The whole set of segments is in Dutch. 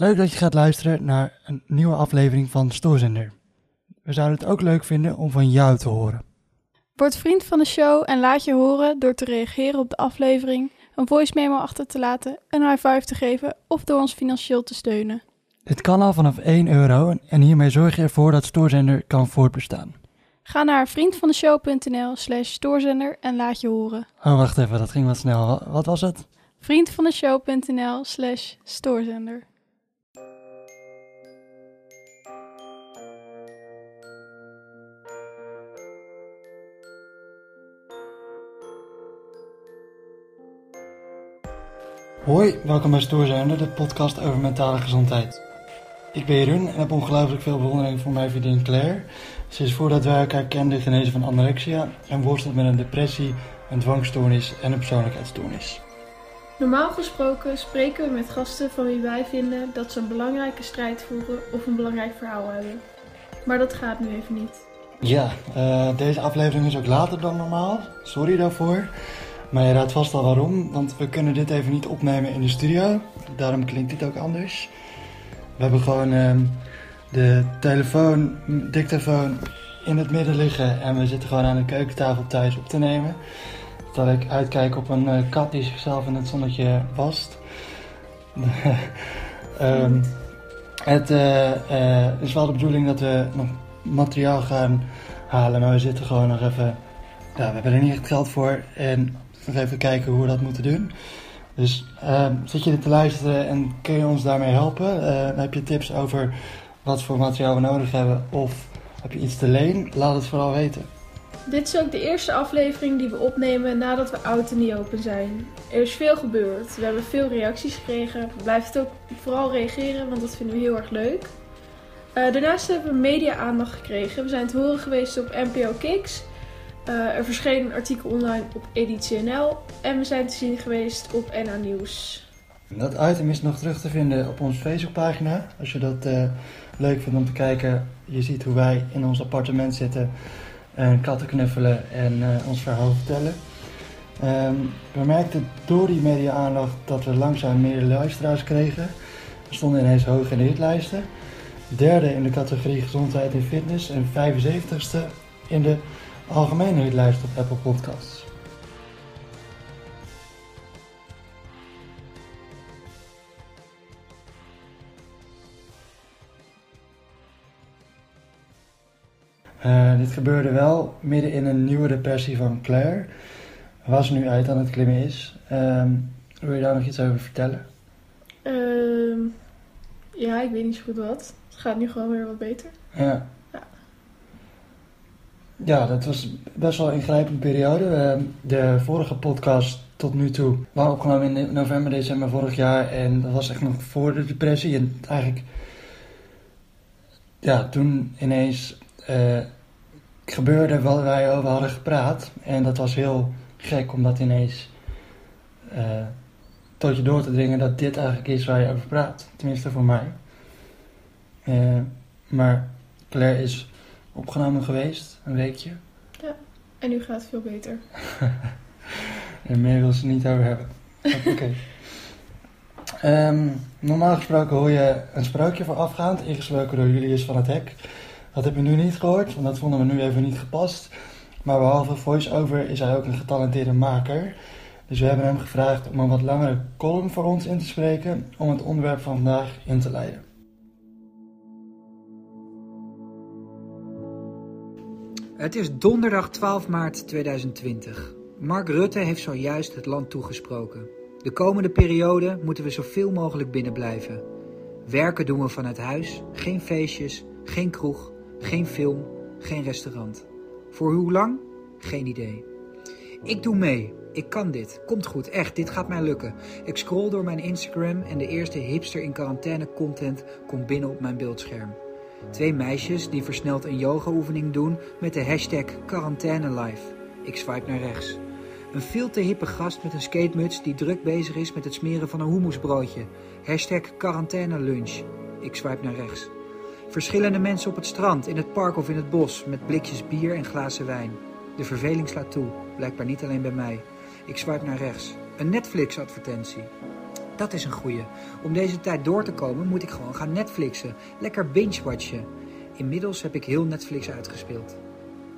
Leuk dat je gaat luisteren naar een nieuwe aflevering van Stoorzender. We zouden het ook leuk vinden om van jou te horen. Word vriend van de show en laat je horen door te reageren op de aflevering, een voice memo achter te laten, een high five te geven of door ons financieel te steunen. Dit kan al vanaf 1 euro en hiermee zorg je ervoor dat Stoorzender kan voortbestaan. Ga naar vriendvandeshow.nl slash stoorzender en laat je horen. Oh, wacht even, dat ging wat snel. Wa- Wat was het? vriendvandeshow.nl slash stoorzender. Hoi, welkom bij Stoorzender, de podcast over mentale gezondheid. Ik ben Jeroen en heb ongelooflijk veel bewondering voor mijn vriendin Claire. Ze is voordat wij elkaar kenden genezen van anorexia en worstelt met een depressie, een dwangstoornis en een persoonlijkheidsstoornis. Normaal gesproken spreken we met gasten van wie wij vinden dat ze een belangrijke strijd voeren of een belangrijk verhaal hebben. Maar dat gaat nu even niet. Ja, eh, deze aflevering is ook later dan normaal. Sorry daarvoor. Maar je raadt vast al waarom, want we kunnen dit even niet opnemen in de studio. Daarom klinkt dit ook anders. We hebben gewoon ehm, de telefoon, dictafoon in het midden liggen en we zitten gewoon aan de keukentafel thuis op te nemen. Terwijl ik uitkijk op een eh, kat die zichzelf in het zonnetje wast. Ehm, het eh, eh, is wel de bedoeling dat we nog materiaal gaan halen, maar we zitten gewoon nog even. Ja, we hebben er niet echt geld voor en even kijken hoe we dat moeten doen. Dus ehm, zit je dit te luisteren en kun je ons daarmee helpen? Eh, heb je tips over wat voor materiaal we nodig hebben of heb je iets te leen? Laat het vooral weten. Dit is ook de eerste aflevering die we opnemen nadat we oud niet open zijn. Er is veel gebeurd. We hebben veel reacties gekregen. Blijven het ook vooral reageren, want dat vinden we heel erg leuk. Eh, daarnaast hebben we media-aandacht gekregen. We zijn te horen geweest op NPO Kiks. Eh, er verscheen een artikel online op Editie NL. En we zijn te zien geweest op NA Nieuws. Dat item is nog terug te vinden op onze Facebookpagina. Als je dat eh, leuk vindt om te kijken, je ziet hoe wij in ons appartement zitten en katten knuffelen en eh, ons verhaal vertellen. Ehm, we merkten door die media-aandacht dat we langzaam meer luisteraars kregen. We stonden ineens hoog in de hitlijsten. Derde in de categorie gezondheid en fitness en 75ste in de algemene hitlijst op Apple Podcasts. Eh, dit gebeurde wel midden in een nieuwe depressie van Claire, waar ze nu uit aan het klimmen is. Ehm, wil je daar nog iets over vertellen? Ehm, ja, ik weet niet zo goed wat. Het gaat nu gewoon weer wat beter. Ja. Ja. Dat was best wel een ingrijpende periode. Ehm, de vorige podcast tot nu toe waren opgenomen in november, december vorig jaar. En dat was echt nog voor de depressie. En eigenlijk, ja, toen ineens eh, gebeurde wat wij over hadden gepraat. En dat was heel gek om dat ineens eh, tot je door te dringen dat dit eigenlijk is waar je over praat. Tenminste voor mij. Eh, maar Claire is opgenomen geweest, een weekje. En nu gaat het veel beter. En meer wil ze niet over hebben. Oké. Ehm, normaal gesproken hoor je een sprookje voorafgaand, ingesproken door Julius van het Hek. Dat hebben we nu niet gehoord, want dat vonden we nu even niet gepast. Maar behalve voice-over is hij ook een getalenteerde maker. Dus we hebben hem gevraagd om een wat langere column voor ons in te spreken, om het onderwerp van vandaag in te leiden. Het is donderdag 12 maart 2020. Mark Rutte heeft zojuist het land toegesproken. De komende periode moeten we zoveel mogelijk binnen blijven. Werken doen we vanuit huis, geen feestjes, geen kroeg, geen film, geen restaurant. Voor hoe lang? Geen idee. Ik doe mee. Ik kan dit. Komt goed, echt, dit gaat mij lukken. Ik scroll door mijn Instagram en de eerste hipster in quarantaine content komt binnen op mijn beeldscherm. Twee meisjes die versneld een yoga-oefening doen met de hashtag quarantainelife. Ik swipe naar rechts. Een veel te hippe gast met een skatemuts die druk bezig is met het smeren van een hummusbroodje. Hashtag quarantainelunch. Ik swipe naar rechts. Verschillende mensen op het strand, in het park of in het bos met blikjes bier en glazen wijn. De verveling slaat toe, blijkbaar niet alleen bij mij. Ik swipe naar rechts. Een Netflix-advertentie. Dat is een goeie. Om deze tijd door te komen moet ik gewoon gaan Netflixen. Lekker binge-watchen. Inmiddels heb ik heel Netflix uitgespeeld.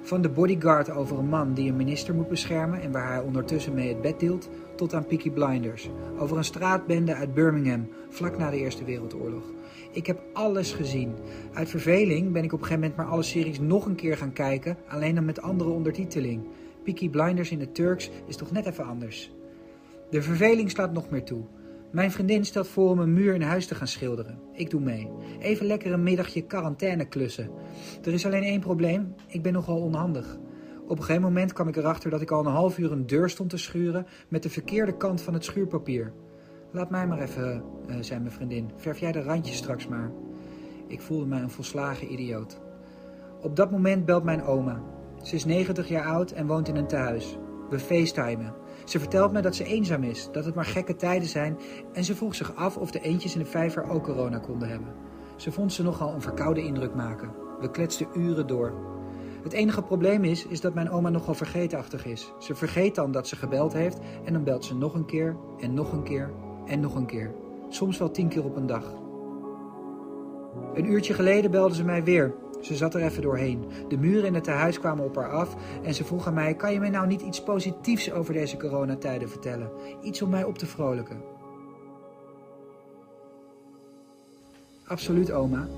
Van de bodyguard over een man die een minister moet beschermen en waar hij ondertussen mee het bed deelt, tot aan Peaky Blinders. Over een straatbende uit Birmingham, vlak na de Eerste Wereldoorlog. Ik heb alles gezien. Uit verveling ben ik op een gegeven moment maar alle series nog een keer gaan kijken, alleen dan met andere ondertiteling. Peaky Blinders in het Turks is toch net even anders. De verveling slaat nog meer toe. Mijn vriendin stelt voor om een muur in huis te gaan schilderen. Ik doe mee. Even lekker een middagje quarantaine klussen. Er is alleen één probleem. Ik ben nogal onhandig. Op een gegeven moment kwam ik erachter dat ik al een half uur een deur stond te schuren met de verkeerde kant van het schuurpapier. Laat mij maar even, uh, zei mijn vriendin. Verf jij de randjes straks maar. Ik voelde mij een volslagen idioot. Op dat moment belt mijn oma. Ze is 90 jaar oud en woont in een tehuis. We facetimen. Ze vertelt me dat ze eenzaam is, dat het maar gekke tijden zijn en ze vroeg zich af of de eentjes in de vijver ook corona konden hebben. Ze vond ze nogal een verkoude indruk maken. We kletsten uren door. Het enige probleem is, is dat mijn oma nogal vergeetachtig is. Ze vergeet dan dat ze gebeld heeft en dan belt ze nog een keer en nog een keer en nog een keer. Soms wel tien keer op een dag. Een uurtje geleden belde ze mij weer. Ze zat er even doorheen. De muren in het tehuis kwamen op haar af en ze vroeg aan mij: Kan je mij nou niet iets positiefs over deze coronatijden vertellen? Iets om mij op te vrolijken. Absoluut, oma.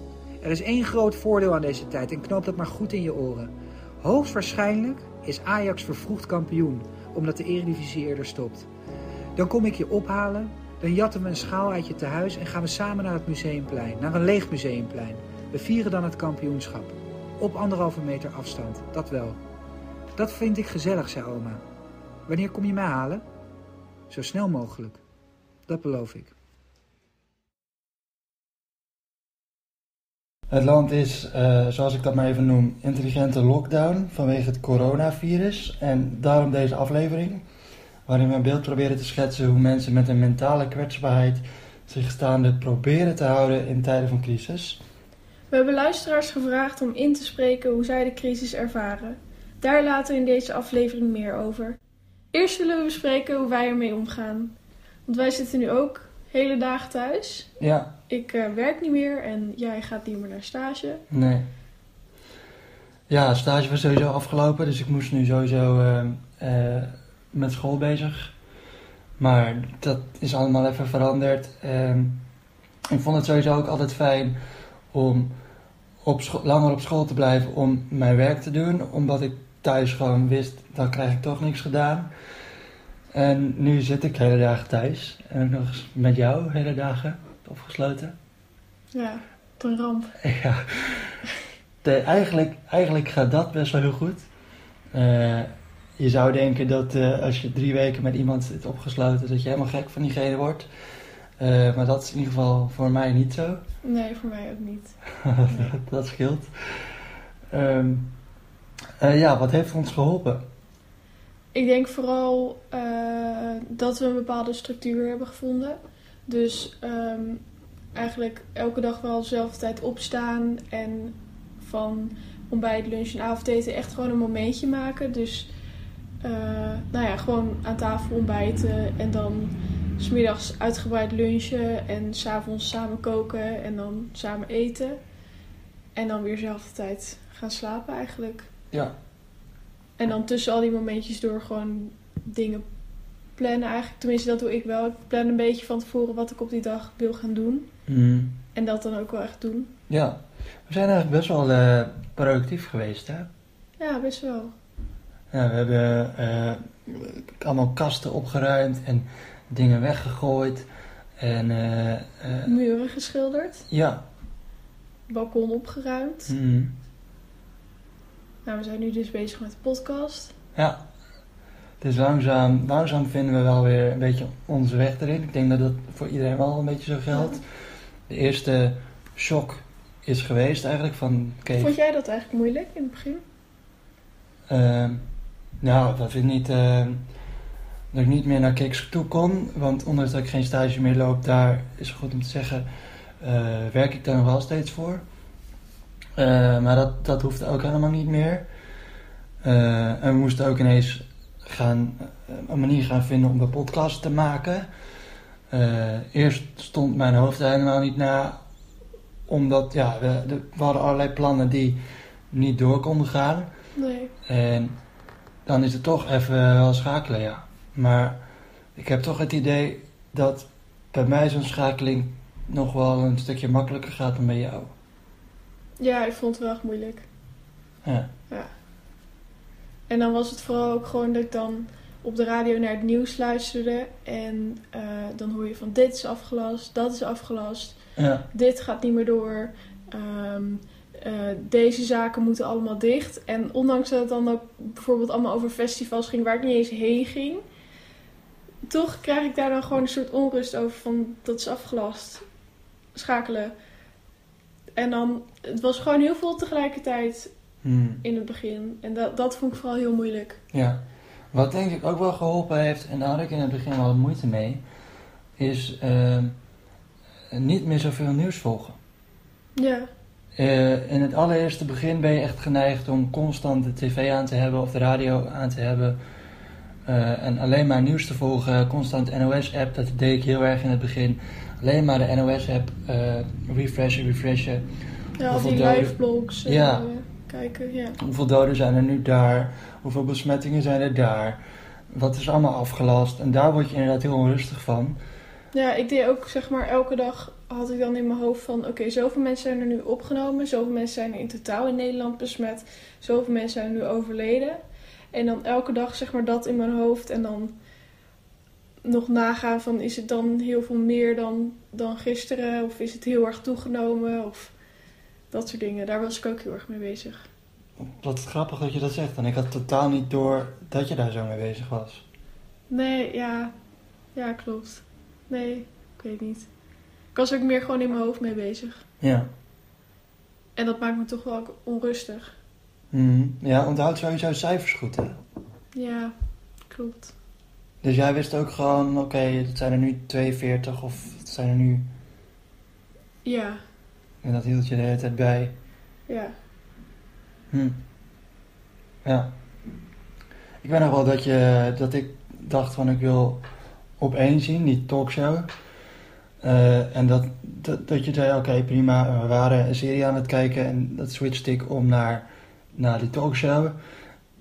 Er is één groot voordeel aan deze tijd en knoop dat maar goed in je oren. Hoogstwaarschijnlijk is Ajax vervroegd kampioen, omdat de Eredivisie eerder stopt. Dan kom ik je ophalen, dan jatten we een schaal uit je tehuis en gaan we samen naar het museumplein, naar een leeg museumplein. We vieren dan het kampioenschap. Op anderhalve meter afstand, dat wel. Dat vind ik gezellig, zei oma. Wanneer kom je mij halen? Zo snel mogelijk. Dat beloof ik. Het land is, uh, zoals ik dat maar even noem, intelligente lockdown vanwege het coronavirus. En daarom deze aflevering, waarin we een beeld proberen te schetsen hoe mensen met een mentale kwetsbaarheid zich staande proberen te houden in tijden van crisis. We hebben luisteraars gevraagd om in te spreken hoe zij de crisis ervaren. Daar later in deze aflevering meer over. Eerst zullen we bespreken hoe wij ermee omgaan. Want wij zitten nu ook hele dagen thuis. Ja. Ik uh, werk niet meer en jij gaat niet meer naar stage. Nee. Ja, stage was sowieso afgelopen, dus ik moest nu sowieso uh, uh, met school bezig. Maar dat is allemaal even veranderd. Ehm, ik vond het sowieso ook altijd fijn om op langer op school te blijven om mijn werk te doen. Omdat ik thuis gewoon wist, dan krijg ik toch niks gedaan. En nu zit ik hele dagen thuis. En nog eens met jou hele dagen opgesloten. Ja, een ramp. Ja. De, eigenlijk, eigenlijk gaat dat best wel heel goed. Uh, je zou denken dat uh, als je drie weken met iemand zit opgesloten, dat je helemaal gek van diegene wordt. Uh, maar dat is in ieder geval voor mij niet zo. Nee, voor mij ook niet. Nee. dat scheelt. Um, uh, ja, wat heeft ons geholpen? Ik denk vooral uh, dat we een bepaalde structuur hebben gevonden. Dus um, eigenlijk elke dag wel dezelfde tijd opstaan en van ontbijt, lunch en avondeten echt gewoon een momentje maken. Dus nou ja, gewoon aan tafel ontbijten en dan smiddags uitgebreid lunchen en s'avonds samen koken en dan samen eten. En dan weer dezelfde tijd gaan slapen eigenlijk. Ja. En dan tussen al die momentjes door gewoon dingen plannen eigenlijk. Tenminste, dat doe ik wel. Ik plan een beetje van tevoren wat ik op die dag wil gaan doen. Mm. En dat dan ook wel echt doen. Ja. We zijn eigenlijk best wel uh, productief geweest, hè? Ja, best wel. Ja, we hebben uh, allemaal kasten opgeruimd en dingen weggegooid. En, uh, uh, Muren geschilderd. Ja. Balkon opgeruimd. Mm. Nou, we zijn nu dus bezig met de podcast. Ja. Dus langzaam, langzaam vinden we wel weer een beetje onze weg erin. Ik denk dat dat voor iedereen wel een beetje zo geldt. Ja. De eerste shock is geweest eigenlijk van... Okay, Vond jij dat eigenlijk moeilijk in het begin? Uh, nou, dat vind ik niet... Uh, dat ik niet meer naar Kiks toe kon. Want ondanks dat ik geen stage meer loop, daar is het goed om te zeggen, uh, werk ik daar nog wel steeds voor. Uh, maar dat, dat hoeft ook helemaal niet meer. Uh, en we moesten ook ineens gaan, een manier gaan vinden om de podcast te maken. Eh, eerst stond mijn hoofd helemaal niet na, omdat ja, we, de- we hadden allerlei plannen die niet door konden gaan. Nee. En dan is het toch even wel schakelen, ja. Maar ik heb toch het idee dat bij mij zo'n schakeling nog wel een stukje makkelijker gaat dan bij jou. Ja, ik vond het wel echt moeilijk. Ja, En dan was het vooral ook gewoon dat ik dan op de radio naar het nieuws luisterde. En eh, dan hoor je van dit is afgelast, dat is afgelast, ja, dit gaat niet meer door. Ehm, eh, deze zaken moeten allemaal dicht. En ondanks dat het dan ook bijvoorbeeld allemaal over festivals ging waar ik niet eens heen ging. Toch krijg ik daar dan gewoon een soort onrust over van dat is afgelast. Schakelen. En dan, het was gewoon heel veel tegelijkertijd hmm, in het begin. En dat, dat vond ik vooral heel moeilijk. ja. Wat denk ik ook wel geholpen heeft, en daar had ik in het begin wel moeite mee, is ehm, niet meer zoveel nieuws volgen. Ja, Eh, in het allereerste begin ben je echt geneigd om constant de tv aan te hebben of de radio aan te hebben. Eh, en alleen maar nieuws te volgen, constant NOS-app, dat deed ik heel erg in het begin. Alleen maar de NOS-app, eh, refreshen, refreshen. ja Hoeveel die doden- live blogs eh, Ja. kijken. Ja. Hoeveel doden zijn er nu daar? Hoeveel besmettingen zijn er daar? Wat is allemaal afgelast? En daar word je inderdaad heel onrustig van. ja, ik deed ook zeg maar elke dag had ik dan in mijn hoofd van oké, zoveel mensen zijn er nu opgenomen. Zoveel mensen zijn er in totaal in Nederland besmet. Zoveel mensen zijn er nu overleden. En dan elke dag zeg maar dat in mijn hoofd. En dan nog nagaan van is het dan heel veel meer dan, dan gisteren? Of is het heel erg toegenomen? Of dat soort dingen. Daar was ik ook heel erg mee bezig. Wat grappig dat je dat zegt. En ik had totaal niet door dat je daar zo mee bezig was. Nee, ja. Ja, klopt. Nee, ik weet niet. Ik was ook meer gewoon in mijn hoofd mee bezig. Ja. En dat maakt me toch wel ook onrustig. Mhm. Ja, onthoud sowieso cijfers goed, hè? Ja, klopt. Dus jij wist ook gewoon, oké, het zijn er nu 42 of het zijn er nu... Ja, En dat hield je de hele tijd bij. ja. Hm. Ja. Ik weet nog wel dat, je, dat ik dacht van ik wil op één zien, niet talkshow. Eh, en dat, dat, dat je zei, oké prima, we waren een serie aan het kijken en dat switchte ik om naar, naar die talkshow.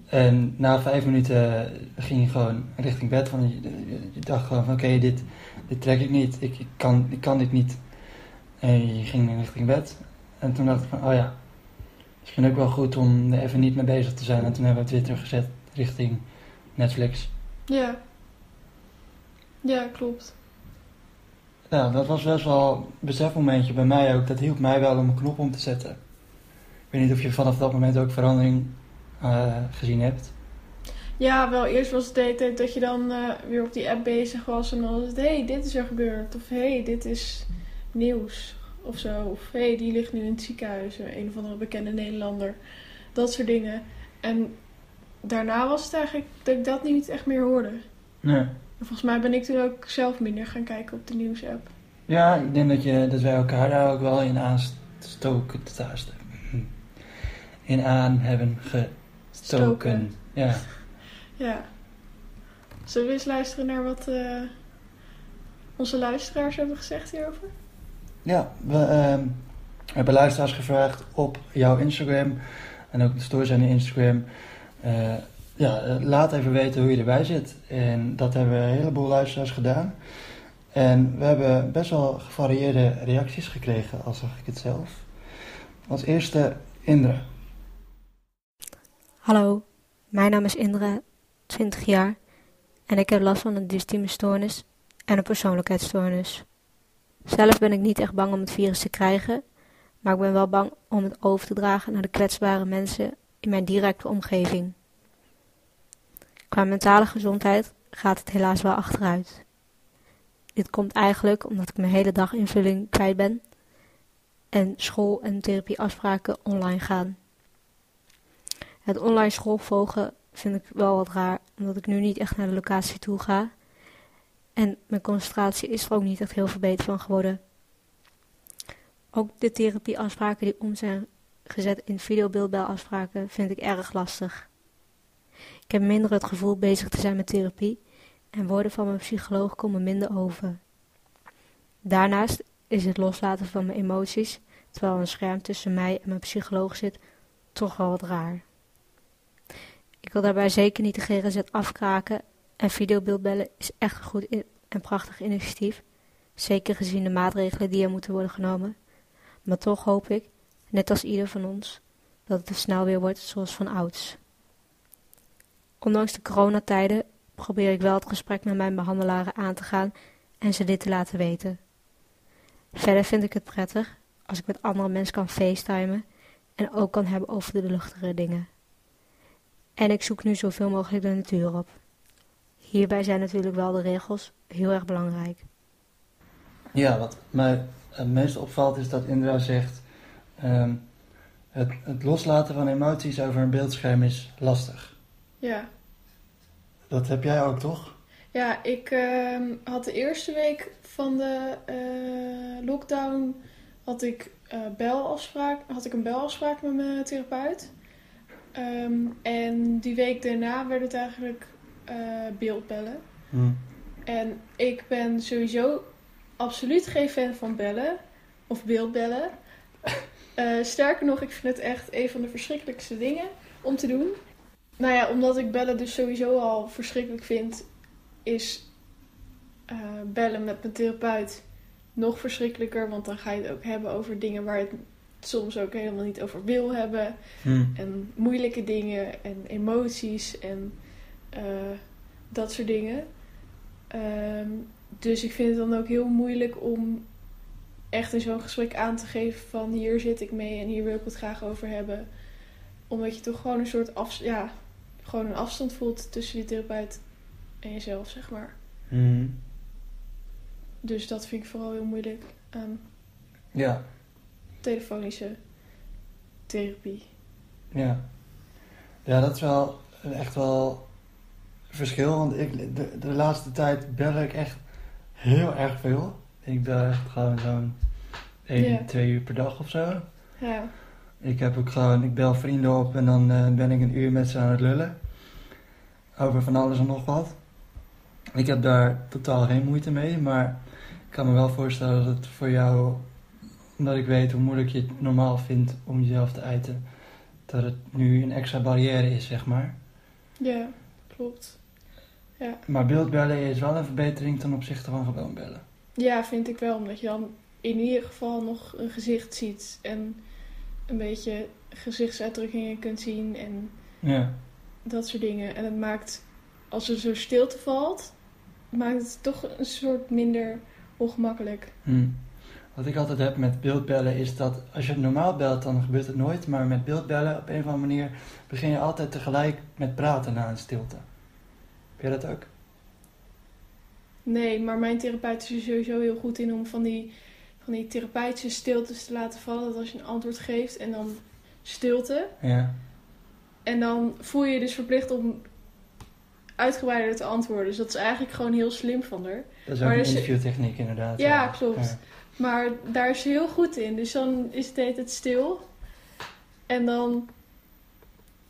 En na vijf minuten ging je gewoon richting bed. Van, je, je- je dacht gewoon van oké, dit, dit trek ik niet, ik, ik, kan, ik kan dit niet. En je ging richting bed. En toen dacht ik van, oh ja, misschien ook wel goed om er even niet mee bezig te zijn. En toen hebben we het weer teruggezet richting Netflix. Ja. Ja, klopt. Ja, dat was best wel een besefmomentje bij mij ook. Dat hielp mij wel om een knop om te zetten. Ik weet niet of je vanaf dat moment ook verandering eh, gezien hebt. Ja, wel eerst was het de hele tijd dat je dan eh, weer op die app bezig was. En dan was het, hé, hey, dit is er gebeurd. Of hé, hey, dit is nieuws. Of zo. Of hé, hey, die ligt nu in het ziekenhuis. Een of andere bekende Nederlander. Dat soort dingen. En daarna was het eigenlijk dat ik dat niet echt meer hoorde. Nee. En volgens mij ben ik toen ook zelf minder gaan kijken op de nieuwsapp. Ja, ik denk dat, je, dat wij elkaar daar ook wel in aanstoken. Stoken, in aan hebben gestoken. Stoken. Ja. Ja. Zullen we eens luisteren naar wat eh, onze luisteraars hebben gezegd hierover? Ja, we ehm, hebben luisteraars gevraagd op jouw Instagram en ook de stories aan Instagram. eh, ja, laat even weten hoe je erbij zit. En dat hebben een heleboel luisteraars gedaan. En we hebben best wel gevarieerde reacties gekregen, al zag ik het zelf. Als eerste Indra. Hallo, mijn naam is Indra, 20 jaar en ik heb last van een dystieme stoornis en een persoonlijkheidsstoornis. Zelf ben ik niet echt bang om het virus te krijgen, maar ik ben wel bang om het over te dragen naar de kwetsbare mensen in mijn directe omgeving. Qua mentale gezondheid gaat het helaas wel achteruit. Dit komt eigenlijk omdat ik mijn hele daginvulling kwijt ben en school- en therapieafspraken online gaan. Het online schoolvolgen vind ik wel wat raar, omdat ik nu niet echt naar de locatie toe ga. En mijn concentratie is er ook niet echt heel verbeterd van geworden. Ook de therapieafspraken die om zijn gezet in videobeeldbelafspraken vind ik erg lastig. Ik heb minder het gevoel bezig te zijn met therapie en woorden van mijn psycholoog komen minder over. Daarnaast is het loslaten van mijn emoties, terwijl een scherm tussen mij en mijn psycholoog zit, toch wel wat raar. Ik wil daarbij zeker niet de GGZ afkraken en videobeeldbellen is echt een goed en prachtig initiatief, zeker gezien de maatregelen die er moeten worden genomen. Maar toch hoop ik, net als ieder van ons, dat het snel weer wordt zoals van ouds. Ondanks de coronatijden probeer ik wel het gesprek met mijn behandelaren aan te gaan en ze dit te laten weten. Verder vind ik het prettig als ik met andere mensen kan facetimen en ook kan hebben over de luchtigere dingen. En ik zoek nu zoveel mogelijk de natuur op. Hierbij zijn natuurlijk wel de regels heel erg belangrijk. Ja, wat mij het meest opvalt is dat Indra zegt: ehm, het, het loslaten van emoties over een beeldscherm is lastig. Ja. Dat heb jij ook, toch? Ja, ik ehm, had de eerste week van de eh, lockdown had ik, uh, belafspraak, had ik een belafspraak met mijn therapeut. Ehm, en die week daarna werd het eigenlijk uh, beeldbellen. Hm. En ik ben sowieso absoluut geen fan van bellen of beeldbellen. Uh, sterker nog, ik vind het echt een van de verschrikkelijkste dingen om te doen. Nou ja, omdat ik bellen dus sowieso al verschrikkelijk vind, is uh, bellen met mijn therapeut nog verschrikkelijker. Want dan ga je het ook hebben over dingen waar je het soms ook helemaal niet over wil hebben. Hm. En moeilijke dingen en emoties en uh, dat soort dingen. Um, dus ik vind het dan ook heel moeilijk om echt in zo'n gesprek aan te geven van hier zit ik mee en hier wil ik het graag over hebben. Omdat je toch gewoon een soort af, ja, gewoon een afstand voelt tussen je therapeut en jezelf, zeg maar. Hm. Dus dat vind ik vooral heel moeilijk aan Ja, telefonische therapie. ja. Ja, dat is wel echt wel verschil. Want ik, de, de laatste tijd bel ik echt heel erg veel. Ik bel echt gewoon zo'n 1, Ja. 2 uur per dag of zo. Ja, Ik heb ook gewoon, ik bel vrienden op en dan eh, ben ik een uur met ze aan het lullen. Over van alles en nog wat. Ik heb daar totaal geen moeite mee, maar ik kan me wel voorstellen dat het voor jou, omdat ik weet hoe moeilijk je het normaal vindt om jezelf te uiten, dat het nu een extra barrière is, zeg maar. ja, klopt. Maar beeldbellen is wel een verbetering ten opzichte van gewoon bellen. Ja, vind ik wel. Omdat je dan in ieder geval nog een gezicht ziet. En een beetje gezichtsuitdrukkingen kunt zien. En Ja, dat soort dingen. En het maakt, als er zo stilte valt, maakt het toch een soort minder ongemakkelijk. hm. Wat ik altijd heb met beeldbellen is dat als je het normaal belt, dan gebeurt het nooit. Maar met beeldbellen op een of andere manier begin je altijd tegelijk met praten na een stilte. Heb jij dat ook? Nee, maar mijn therapeut is er sowieso heel goed in om van die, van die therapeutische stiltes te laten vallen. Dat als je een antwoord geeft en dan stilte. Ja. En dan voel je je dus verplicht om uitgebreider te antwoorden. Dus dat is eigenlijk gewoon heel slim van haar. Dat is ook Maar een is- interviewtechniek inderdaad. Ja, klopt. Ja. Maar daar is ze heel goed in. Dus dan is het hele tijd stil. En dan...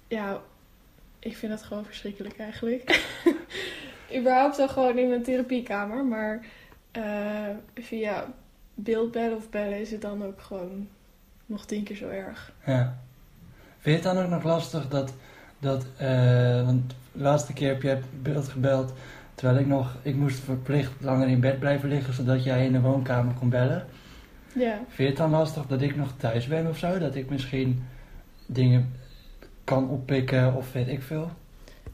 Ja, ik vind dat gewoon verschrikkelijk eigenlijk. Überhaupt al gewoon in mijn therapiekamer. Maar eh, via beeldbellen of bellen is het dan ook gewoon nog tien keer zo erg. Ja. Vind je het dan ook nog lastig dat, dat eh, want de laatste keer heb je beeld gebeld, terwijl ik nog, ik moest verplicht langer in bed blijven liggen, zodat jij in de woonkamer kon bellen. Ja, Vind je het dan lastig dat ik nog thuis ben of zo? Dat ik misschien dingen kan oppikken of weet ik veel?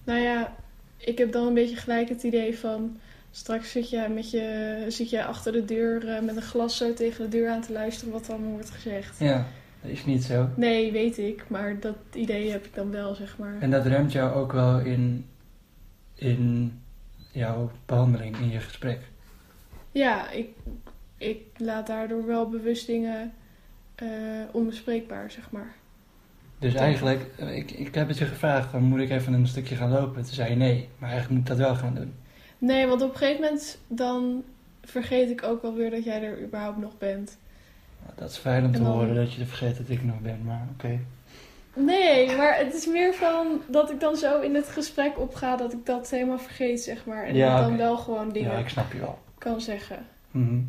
nou ja, ik heb dan een beetje gelijk het idee van... Straks zit jij, met je, zit jij achter de deur eh, met een glas zo tegen de deur aan te luisteren wat er allemaal wordt gezegd. Ja, dat is niet zo. Nee, weet ik. Maar dat idee heb ik dan wel, zeg maar. En dat remt jou ook wel in, in jouw behandeling, in je gesprek. Ja, ik, ik laat daardoor wel bewust dingen eh, onbespreekbaar, zeg maar. Dus eigenlijk, eh, ik, ik heb het je gevraagd, van moet ik even een stukje gaan lopen? Toen zei je nee, maar eigenlijk moet ik dat wel gaan doen. Nee, want op een gegeven moment dan vergeet ik ook wel weer dat jij er überhaupt nog bent. Nou, Dat is fijn om te En dan- horen dat je vergeet dat ik nog ben, maar oké. Nee, maar het is meer van dat ik dan zo in het gesprek opga dat ik dat helemaal vergeet, zeg maar. En Ja, dat dan wel gewoon dingen Ja, ik snap je wel. kan zeggen. Mhm.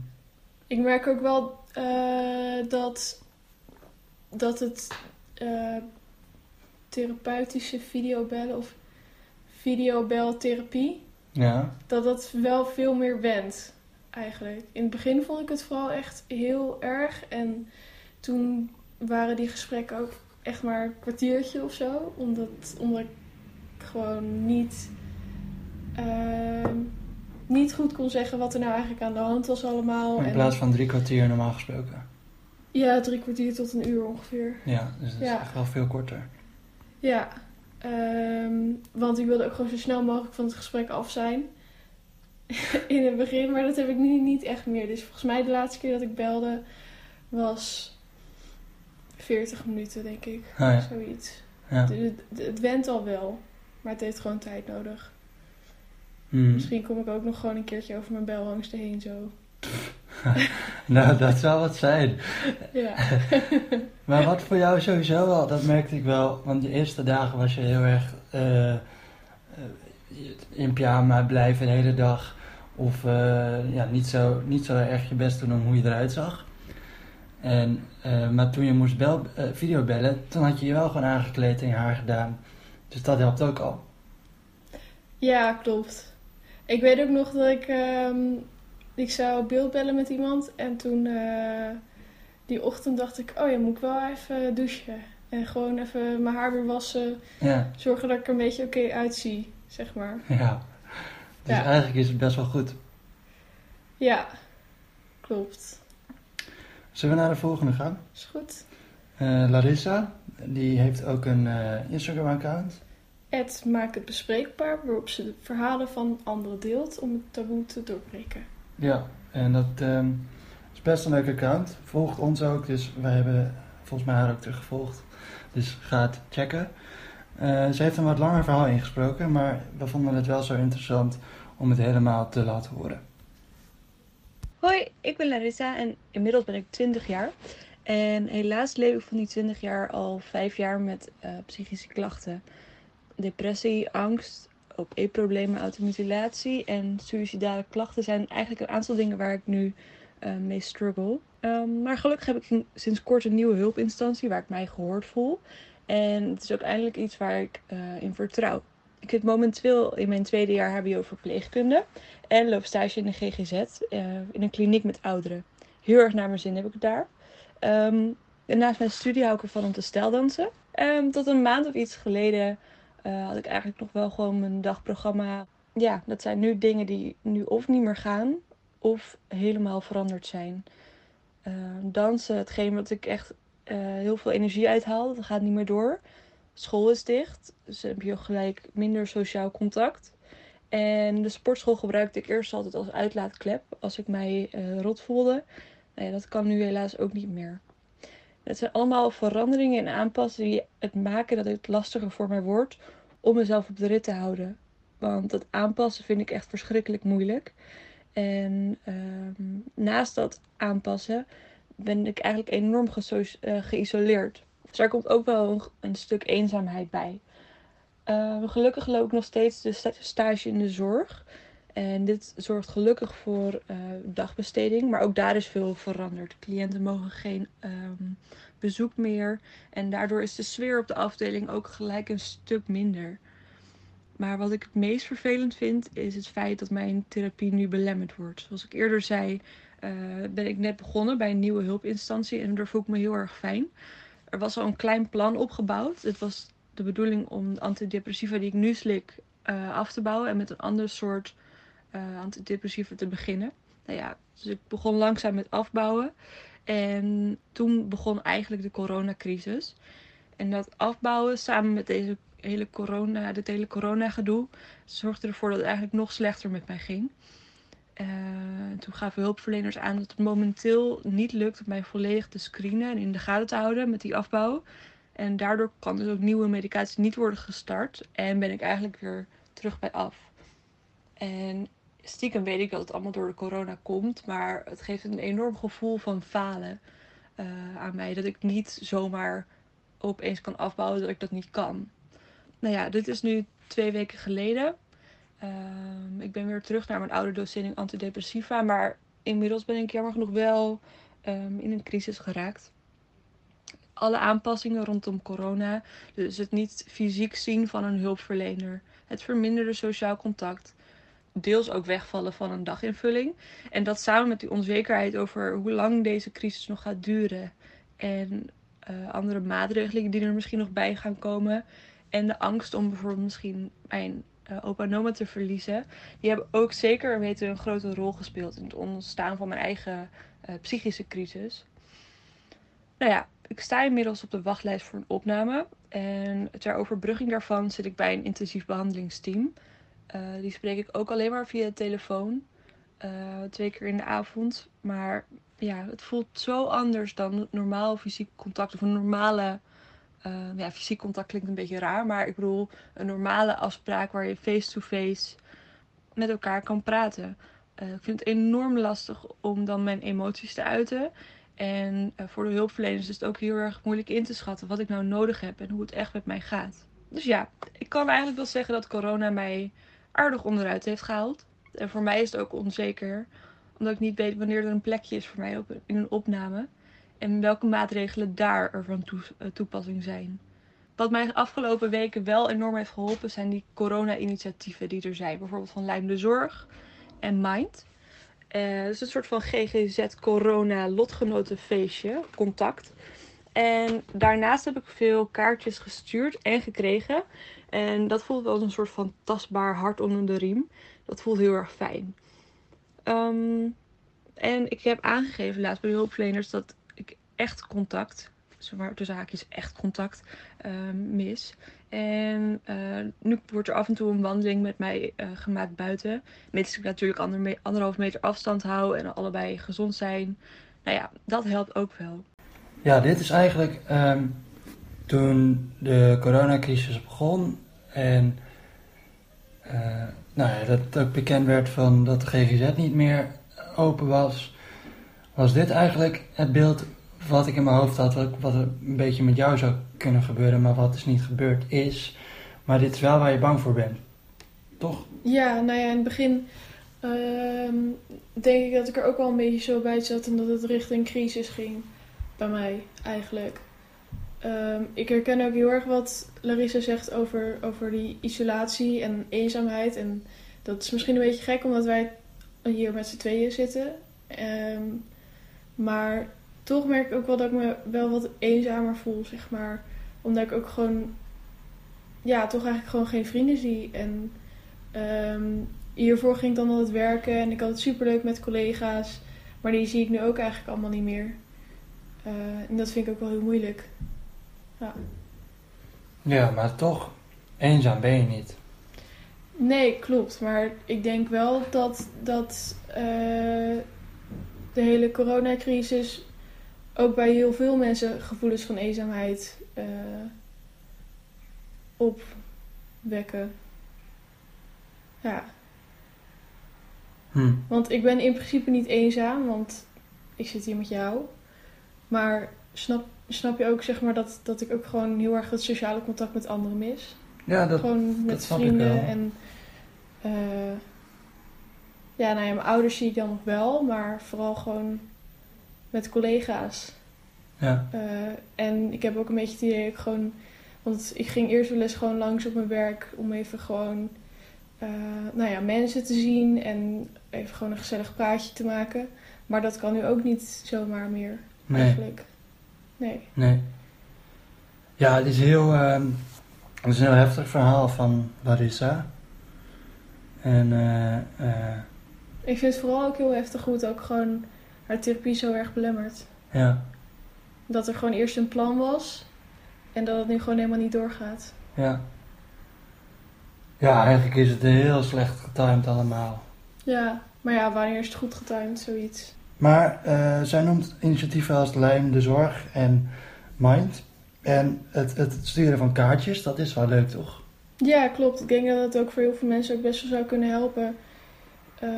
Ik merk ook wel eh, dat, dat het eh, therapeutische videobellen of videobeltherapie, Ja. dat dat wel veel meer wendt eigenlijk. In het begin vond ik het vooral echt heel erg en toen waren die gesprekken ook echt maar een kwartiertje of zo, omdat, omdat ik gewoon niet, ehm, niet goed kon zeggen wat er nou eigenlijk aan de hand was allemaal. In plaats van drie kwartier normaal gesproken. ja, drie kwartier tot een uur ongeveer. Ja, dus dat is echt wel veel korter. Ja, ehm, want ik wilde ook gewoon zo snel mogelijk van het gesprek af zijn. In het begin, maar dat heb ik nu niet echt meer. Dus volgens mij de laatste keer dat ik belde was 40 minuten, denk ik. Ah, ja. Zoiets. Ja. Dus het, het went al wel, maar het heeft gewoon tijd nodig. Hmm. Misschien kom ik ook nog gewoon een keertje over mijn belangsten heen zo. Nou, dat zou wat zijn. Ja. Maar wat voor jou sowieso wel, dat merkte ik wel. Want de eerste dagen was je heel erg eh, in pyjama blijven de hele dag. Of eh, ja, niet, zo, niet zo erg je best doen om hoe je eruit zag. En, eh, maar toen je moest bel, eh, videobellen, toen had je je wel gewoon aangekleed en je haar gedaan. Dus dat helpt ook al. Ja, klopt. Ik weet ook nog dat ik, ehm, ik zou beeldbellen met iemand en toen eh, die ochtend dacht ik, oh ja, moet ik wel even douchen. En gewoon even mijn haar weer wassen, Ja, zorgen dat ik er een beetje oké uitzie, zeg maar. ja. Dus Ja. eigenlijk is het best wel goed. Ja, klopt. Zullen we naar de volgende gaan? Is goed. Eh, Larissa, die heeft ook een eh, Instagram-account. Ed maakt het bespreekbaar, waarop ze de verhalen van anderen deelt om het taboe te doorbreken. Ja, en dat ehm, is best een leuk account. Volgt ons ook, dus wij hebben volgens mij haar ook teruggevolgd. Dus ga het checken. Eh, ze heeft een wat langer verhaal ingesproken, maar we vonden het wel zo interessant om het helemaal te laten horen. Hoi, ik ben Larissa en inmiddels ben ik 20 jaar. En helaas leef ik van die 20 jaar al 5 jaar met eh, psychische klachten. Depressie, angst, ook eetproblemen, automutilatie en suïcidale klachten zijn eigenlijk een aantal dingen waar ik nu eh, mee struggle. Ehm, maar gelukkig heb ik sinds kort een nieuwe hulpinstantie waar ik mij gehoord voel. En het is ook eindelijk iets waar ik eh, in vertrouw. Ik zit momenteel in mijn tweede jaar HBO verpleegkunde. En loop stage in de GGZ, eh, in een kliniek met ouderen. Heel erg naar mijn zin heb ik het daar. Ehm, en naast mijn studie hou ik ervan om te steldansen. Ehm, tot een maand of iets geleden eh, had ik eigenlijk nog wel gewoon mijn dagprogramma. Ja, dat zijn nu dingen die nu of niet meer gaan, of helemaal veranderd zijn. Ehm, dansen, hetgeen wat ik echt eh, heel veel energie uithaal, dat gaat niet meer door. School is dicht, dus heb je gelijk minder sociaal contact. En de sportschool gebruikte ik eerst altijd als uitlaatklep als ik mij eh, rot voelde. Nou ja, dat kan nu helaas ook niet meer. Het zijn allemaal veranderingen en aanpassingen die het maken dat het lastiger voor mij wordt om mezelf op de rit te houden. Want dat aanpassen vind ik echt verschrikkelijk moeilijk. En ehm, naast dat aanpassen ben ik eigenlijk enorm eh, geïsoleerd. Dus daar komt ook wel een, stuk eenzaamheid bij. Uh, gelukkig loop ik nog steeds de sta- stage in de zorg. En dit zorgt gelukkig voor uh, dagbesteding. Maar ook daar is veel veranderd. Cliënten mogen geen um, bezoek meer. En daardoor is de sfeer op de afdeling ook gelijk een stuk minder. Maar wat ik het meest vervelend vind, is het feit dat mijn therapie nu belemmerd wordt. Zoals ik eerder zei, uh, ben ik net begonnen bij een nieuwe hulpinstantie. En daar voel ik me heel erg fijn. Er was al een klein plan opgebouwd. Het was de bedoeling om de antidepressiva die ik nu slik uh, af te bouwen en met een ander soort uh, antidepressiva te beginnen. Nou ja, dus ik begon langzaam met afbouwen. En toen begon eigenlijk de coronacrisis. En dat afbouwen samen met deze hele corona, dit hele corona gedoe, zorgde ervoor dat het eigenlijk nog slechter met mij ging. Uh, toen gaven hulpverleners aan dat het momenteel niet lukt om mij volledig te screenen en in de gaten te houden met die afbouw. En daardoor kan dus ook nieuwe medicatie niet worden gestart. En ben ik eigenlijk weer terug bij af. En stiekem weet ik dat het allemaal door de corona komt. Maar het geeft een enorm gevoel van falen uh, aan mij. Dat ik niet zomaar opeens kan afbouwen dat ik dat niet kan. Nou ja, dit is nu twee weken geleden. Uh, ik ben weer terug naar mijn oude dosering antidepressiva. Maar inmiddels ben ik jammer genoeg wel ehm, in een crisis geraakt. Alle aanpassingen rondom corona, dus het niet fysiek zien van een hulpverlener, het verminderde sociaal contact, deels ook wegvallen van een daginvulling. En dat samen met die onzekerheid over hoe lang deze crisis nog gaat duren en uh, andere maatregelen die er misschien nog bij gaan komen. En de angst om bijvoorbeeld misschien mijn uh, opa en oma te verliezen. Die hebben ook zeker weten een grote rol gespeeld in het ontstaan van mijn eigen uh, psychische crisis. Nou ja, ik sta inmiddels op de wachtlijst voor een opname. En ter overbrugging daarvan zit ik bij een intensief behandelingsteam. Uh, die spreek ik ook alleen maar via de telefoon. twee keer in de avond. Maar ja, het voelt zo anders dan normaal fysiek contact of een normale. Uh, ja, fysiek contact klinkt een beetje raar, maar ik bedoel een normale afspraak waar je face-to-face met elkaar kan praten. Uh, ik vind het enorm lastig om dan mijn emoties te uiten. En uh, voor de hulpverleners is het ook heel erg moeilijk in te schatten wat ik nou nodig heb en hoe het echt met mij gaat. Dus ja, ik kan eigenlijk wel zeggen dat corona mij aardig onderuit heeft gehaald. En voor mij is het ook onzeker omdat ik niet weet wanneer er een plekje is voor mij op, in een opname. En welke maatregelen daar er van eh, toepassing zijn. Wat mij de afgelopen weken wel enorm heeft geholpen zijn die corona-initiatieven die er zijn. Bijvoorbeeld van Lijm de Zorg en Mind. Uh, dus een soort van GGZ corona lotgenotenfeestje, contact. En daarnaast heb ik veel kaartjes gestuurd en gekregen. En dat voelt wel een soort van tastbaar hart onder de riem. Dat voelt heel erg fijn. Um, en ik heb aangegeven laatst bij de hulpverleners dat echt contact, zomaar tussen haakjes echt contact, um, mis. En uh, nu wordt er af en toe een wandeling met mij uh, gemaakt buiten. Mits ik natuurlijk ander, anderhalf meter afstand hou en allebei gezond zijn. Nou ja, dat helpt ook wel. Ja, dit is eigenlijk um, toen de coronacrisis begon en uh, nou ja, dat ook bekend werd van dat de GGZ niet meer open was, was dit eigenlijk het beeld wat ik in mijn hoofd had, wat, een beetje met jou zou kunnen gebeuren, maar wat dus niet gebeurd is. Maar dit is wel waar je bang voor bent, toch? Ja, nou ja, in het begin uh, denk ik dat ik er ook wel een beetje zo bij zat en dat het richting crisis ging bij mij eigenlijk. Um, ik herken ook heel erg wat Larissa zegt over, over die isolatie en eenzaamheid. En dat is misschien een beetje gek omdat wij hier met z'n tweeën zitten. Um, maar toch merk ik ook wel dat ik me wel wat eenzamer voel, zeg maar. Omdat ik ook gewoon, ja, toch eigenlijk gewoon geen vrienden zie. En um, hiervoor ging ik dan altijd werken en ik had het superleuk met collega's. Maar die zie ik nu ook eigenlijk allemaal niet meer. Uh, en dat vind ik ook wel heel moeilijk. Ja. Ja, maar toch, eenzaam ben je niet. Nee, klopt. Maar ik denk wel dat, dat uh, de hele coronacrisis ook bij heel veel mensen gevoelens van eenzaamheid uh, opwekken. Ja. Hm. Want ik ben in principe niet eenzaam, want ik zit hier met jou. Maar snap snap je ook zeg maar dat, dat ik ook gewoon heel erg het sociale contact met anderen mis. Ja, dat Gewoon met dat vrienden en uh, ja, nou ja, mijn ouders zie ik dan nog wel, maar vooral gewoon met collega's. Ja. Uh, en ik heb ook een beetje het idee dat ik gewoon, want ik ging eerst wel eens gewoon langs op mijn werk om even gewoon, uh, nou ja, mensen te zien en even gewoon een gezellig praatje te maken. Maar dat kan nu ook niet zomaar meer, nee. eigenlijk. Nee. Nee. Ja, het is heel, uh, het is een heel heftig verhaal van Larissa. En uh, uh, ik vind het vooral ook heel heftig het ook gewoon haar therapie zo erg belemmert. Ja. Dat er gewoon eerst een plan was en dat het nu gewoon helemaal niet doorgaat. Ja. Ja, eigenlijk is het heel slecht getimed allemaal. Ja, maar ja, wanneer is het goed getimed, zoiets? Maar uh, zij noemt initiatieven als Lijm, de Zorg en Mind. En het, het sturen van kaartjes, dat is wel leuk, toch? Ja, klopt. Ik denk dat het ook voor heel veel mensen ook best wel zou kunnen helpen. Uh,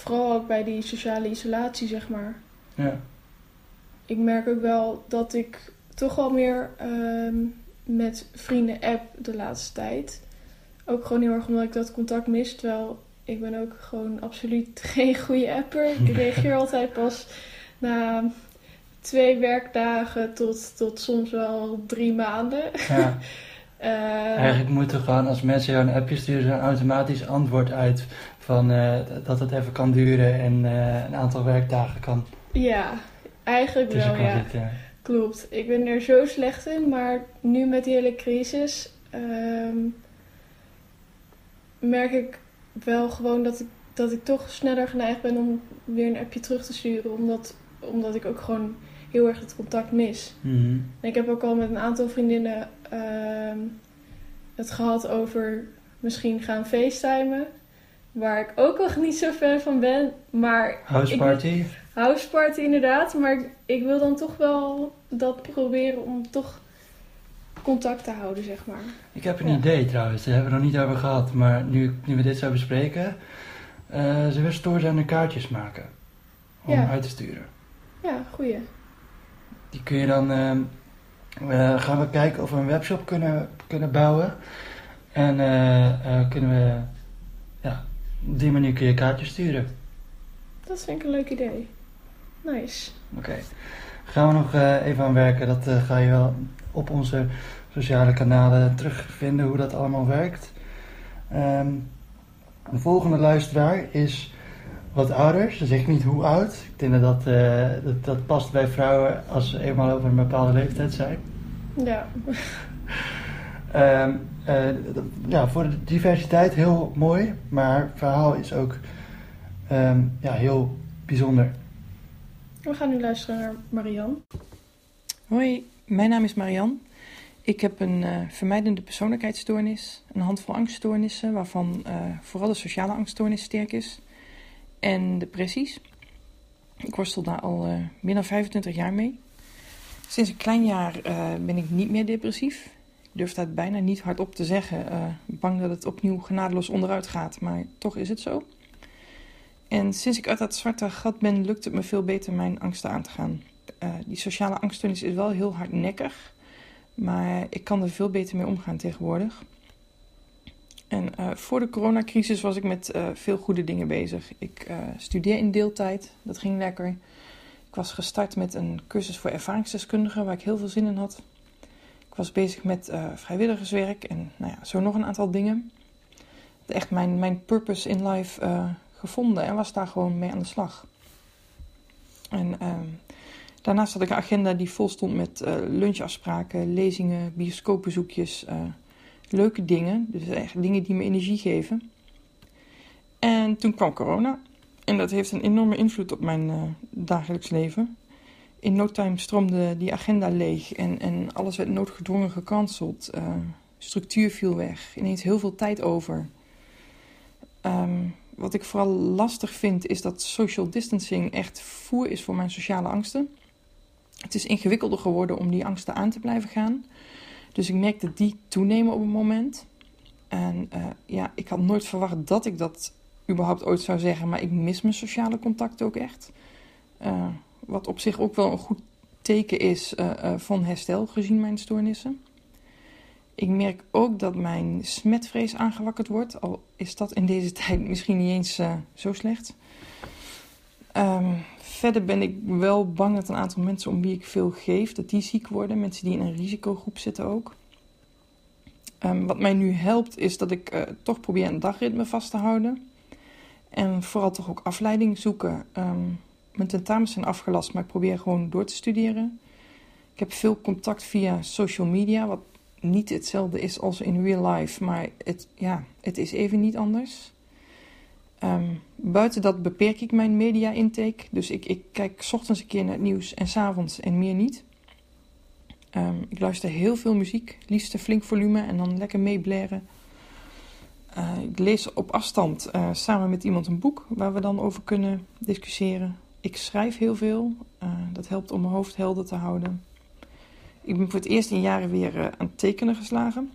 vooral ook bij die sociale isolatie, zeg maar. Ja. Ik merk ook wel dat ik toch wel meer uh, met vrienden app de laatste tijd. Ook gewoon heel erg omdat ik dat contact mis. Terwijl ik ben ook gewoon absoluut geen goede apper. Ik reageer altijd pas na twee werkdagen tot, tot soms wel drie maanden. Ja. Eh, Eigenlijk moet er gewoon, als mensen jou een appje sturen, zo'n automatisch antwoord uit van eh, dat het even kan duren en eh, een aantal werkdagen kan ja, eigenlijk tussen wel, ja. zitten. Klopt. Ik ben er zo slecht in, maar nu met die hele crisis ehm, merk ik wel gewoon dat ik, dat ik toch sneller geneigd ben om weer een appje terug te sturen. Omdat, omdat ik ook gewoon heel erg het contact mis. Mhm. En ik heb ook al met een aantal vriendinnen ehm, het gehad over misschien gaan facetimen. Waar ik ook nog niet zo fan van ben. Maar House party? houseparty inderdaad. Maar ik wil dan toch wel dat proberen om toch contact te houden, zeg maar. Ik heb een Ja. idee trouwens, daar hebben we nog niet over gehad. Maar nu, nu we dit zo bespreken, eh zullen we stoorzender kaartjes maken om Ja. uit te sturen. Ja, goeie. Die kun je dan, ehm, eh, gaan we kijken of we een webshop kunnen, kunnen bouwen. En eh, eh, kunnen we, op die manier kun je kaartjes sturen. Dat vind ik een leuk idee. Nice. Oké. Gaan we nog eh, even aan werken. Dat eh, ga je wel op onze sociale kanalen terugvinden hoe dat allemaal werkt. Ehm, de volgende luisteraar is wat ouder. Ze zegt niet hoe oud. Ik denk dat dat, eh, dat dat past bij vrouwen als ze eenmaal over een bepaalde leeftijd zijn. Ja, Ehm, eh, d- ja, voor de diversiteit heel mooi, maar haar verhaal is ook ehm, ja, heel bijzonder. we gaan nu luisteren naar Marian. Hoi, mijn naam is Marian. Ik heb een eh, vermijdende persoonlijkheidsstoornis, een handvol angststoornissen, waarvan eh, vooral de sociale angststoornis sterk is, en depressies. Ik worstel daar al eh, meer dan 25 jaar mee. Sinds een klein jaar eh, ben ik niet meer depressief. Durf dat bijna niet hardop te zeggen, eh, bang dat het opnieuw genadeloos onderuit gaat, maar toch is het zo. En sinds ik uit dat zwarte gat ben, lukt het me veel beter mijn angsten aan te gaan. Eh, die sociale angststoornis is wel heel hardnekkig. Maar ik kan er veel beter mee omgaan tegenwoordig. En eh, voor de coronacrisis was ik met veel goede dingen bezig. Ik studeer in deeltijd, dat ging lekker. Ik was gestart met een cursus voor ervaringsdeskundigen waar ik heel veel zin in had. Was bezig met eh, vrijwilligerswerk en nou ja, zo nog een aantal dingen. Had echt mijn, mijn purpose in life eh, gevonden en was daar gewoon mee aan de slag. En ehm, Daarnaast had ik een agenda die vol stond met eh, lunchafspraken, lezingen, bioscoopbezoekjes, leuke dingen. Dus echt dingen die me energie geven. En toen kwam corona. En dat heeft een enorme invloed op mijn dagelijks leven. In no time stroomde die agenda leeg en, en alles werd noodgedwongen gecanceld. Eh, structuur viel weg. Ineens heel veel tijd over. Ehm, wat ik vooral lastig vind is dat social distancing echt voer is voor mijn sociale angsten. Het is ingewikkelder geworden om die angsten aan te blijven gaan. Dus ik merk dat die toenemen op een moment. En eh, ja, ik had nooit verwacht dat ik dat überhaupt ooit zou zeggen. Maar ik mis mijn sociale contact ook echt. Eh, wat op zich ook wel een goed teken is eh, eh, van herstel gezien mijn stoornissen. Ik merk ook dat mijn smetvrees aangewakkerd wordt. Al is dat in deze tijd misschien niet eens eh, zo slecht. Ehm, verder ben ik wel bang dat een aantal mensen om wie ik veel geef, dat die ziek worden. Mensen die in een risicogroep zitten ook. Ehm, wat mij nu helpt is dat ik toch probeer een dagritme vast te houden. En vooral toch ook afleiding zoeken. Ehm, mijn tentamens zijn afgelast, maar ik probeer gewoon door te studeren. Ik heb veel contact via social media, wat niet hetzelfde is als in real life. Maar het, ja, het is even niet anders. Ehm, buiten dat beperk ik mijn media intake. Dus ik, ik kijk ochtends een keer naar het nieuws en 's avonds en meer niet. Ehm, ik luister heel veel muziek, liefst een flink volume en dan lekker meeblaren. Eh, ik lees op afstand eh, samen met iemand een boek waar we dan over kunnen discussiëren. Ik schrijf heel veel. Eh, dat helpt om mijn hoofd helder te houden. Ik ben voor het eerst in jaren weer eh, aan het tekenen geslagen.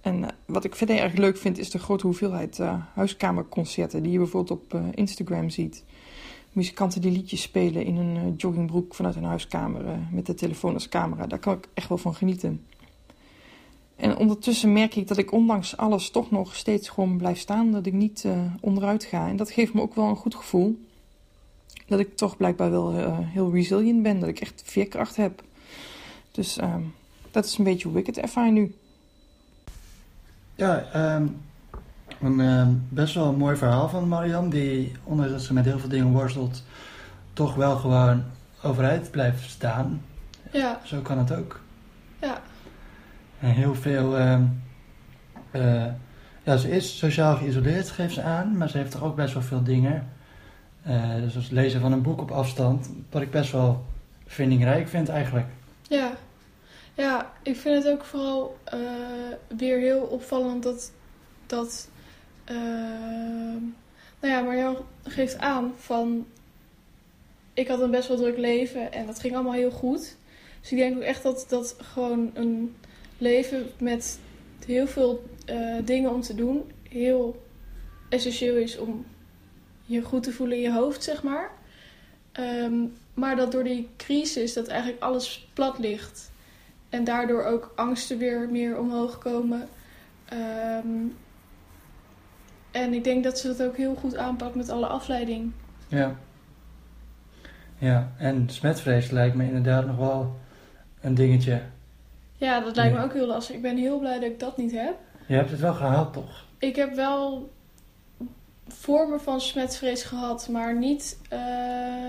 En eh, wat ik verder erg leuk vind is de grote hoeveelheid huiskamerconcerten die je bijvoorbeeld op Instagram ziet. Muzikanten die liedjes spelen in een joggingbroek vanuit een huiskamer met de telefoon als camera. Daar kan ik echt wel van genieten. En ondertussen merk ik dat ik ondanks alles toch nog steeds gewoon blijf staan. Dat ik niet onderuit ga. En dat geeft me ook wel een goed gevoel. Dat ik toch blijkbaar wel uh, heel resilient ben. Dat ik echt veerkracht heb. Dus uh, dat is een beetje hoe ik het ervaar nu. Ja, um, een uh, best wel een mooi verhaal van Marianne. Die, ondanks dat ze met heel veel dingen worstelt, toch wel gewoon overeind blijft staan. Ja. Zo kan het ook. Ja. En heel veel. Uh, ja, ze is sociaal geïsoleerd, geeft ze aan, maar ze heeft toch ook best wel veel dingen. Uh, dus als lezen van een boek op afstand, wat ik best wel vindingrijk vind eigenlijk. Ja, ja ik vind het ook vooral uh, weer heel opvallend dat. dat nou ja, Marjan geeft aan van. Ik had een best wel druk leven en dat ging allemaal heel goed. Dus ik denk ook echt dat dat gewoon een leven met heel veel uh, dingen om te doen heel essentieel is om je goed te voelen in je hoofd, zeg maar. Um, maar dat door die crisis dat eigenlijk alles plat ligt. En daardoor ook angsten weer meer omhoog komen. Um, en ik denk dat ze dat ook heel goed aanpakt met alle afleiding. Ja. Ja, en smetvrees lijkt me inderdaad nog wel een dingetje. Ja, dat lijkt me ook heel lastig. Ik ben heel blij dat ik dat niet heb. Je hebt het wel gehaald, toch? Ik heb wel vormen van smetvrees gehad, maar niet. Uh,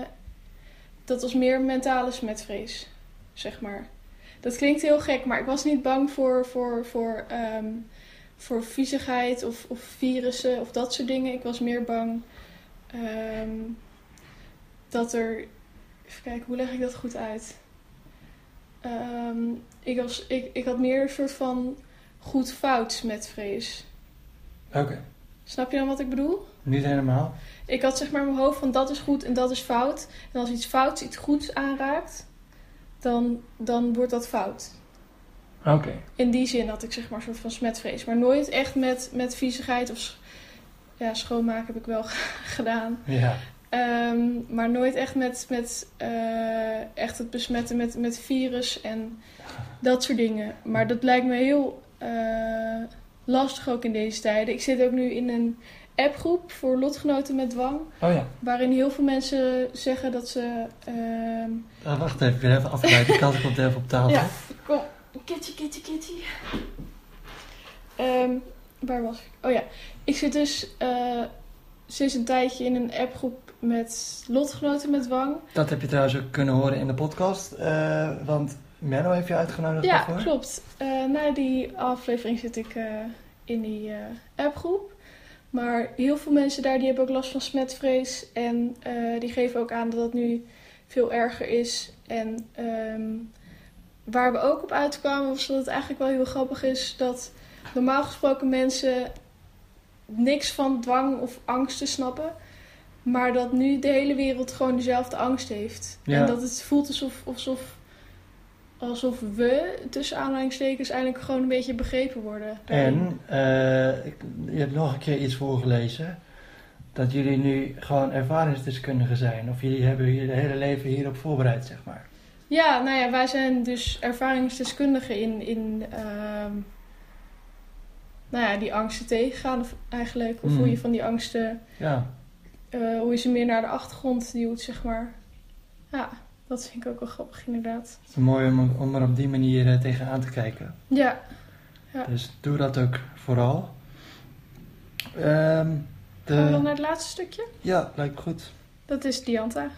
dat was meer mentale smetvrees, zeg maar. Dat klinkt heel gek, maar ik was niet bang voor, voor, voor, um, voor viezigheid of, of virussen of dat soort dingen. Ik was meer bang um, dat er. Even kijken, hoe leg ik dat goed uit? Um, ik, was, ik, ik had meer een soort van goed-fout smetvrees. Oké. Okay. Snap je dan wat ik bedoel? Niet helemaal. Ik had zeg maar in mijn hoofd van dat is goed en dat is fout. En als iets fouts iets goeds aanraakt, dan, dan wordt dat fout. Oké. Okay. In die zin had ik zeg maar een soort van smetvrees. Maar nooit echt met, met viezigheid of ja, schoonmaken heb ik wel gedaan. Ja. Um, maar nooit echt met, met uh, echt het besmetten met, met virus en dat soort dingen. Maar dat lijkt me heel uh, lastig ook in deze tijden. Ik zit ook nu in een appgroep voor lotgenoten met dwang. Oh ja. Waarin heel veel mensen zeggen dat ze... Uh, ah, wacht even, ik ben even afgeleid. De kat komt even op tafel. Ja, kom. Kitty, kitty, kitty. Um, waar was ik? Oh ja, ik zit dus uh, sinds een tijdje in een appgroep met lotgenoten met dwang. Dat heb je trouwens ook kunnen horen in de podcast. Uh, want Menno heeft je uitgenodigd ja, daarvoor. Ja, klopt. Uh, na die aflevering zit ik uh, in die uh, appgroep. Maar heel veel mensen daar die hebben ook last van smetvrees. En die geven ook aan dat het nu veel erger is. En um, waar we ook op uitkwamen was dat het eigenlijk wel heel grappig is dat normaal gesproken mensen niks van dwang of angsten snappen. Maar dat nu de hele wereld gewoon dezelfde angst heeft. Ja. En dat het voelt alsof, alsof, alsof we, tussen aanhalingstekens, eigenlijk gewoon een beetje begrepen worden. En uh, je hebt nog een keer iets voorgelezen. Dat jullie nu gewoon ervaringsdeskundigen zijn. Of jullie hebben je hele leven hierop voorbereid, zeg maar. Ja, nou ja, wij zijn dus ervaringsdeskundigen in, in uh, nou ja, die angsten tegengaan eigenlijk. Of Mm. hoe je van die angsten Ja, uh, hoe je ze meer naar de achtergrond duwt, zeg maar. Ja, dat vind ik ook wel grappig, inderdaad. het is mooi om, om er op die manier uh, tegenaan te kijken. Ja, Ja. Dus doe dat ook vooral. Ehm, de... gaan we dan naar het laatste stukje? Ja, lijkt goed. Dat is Dianta.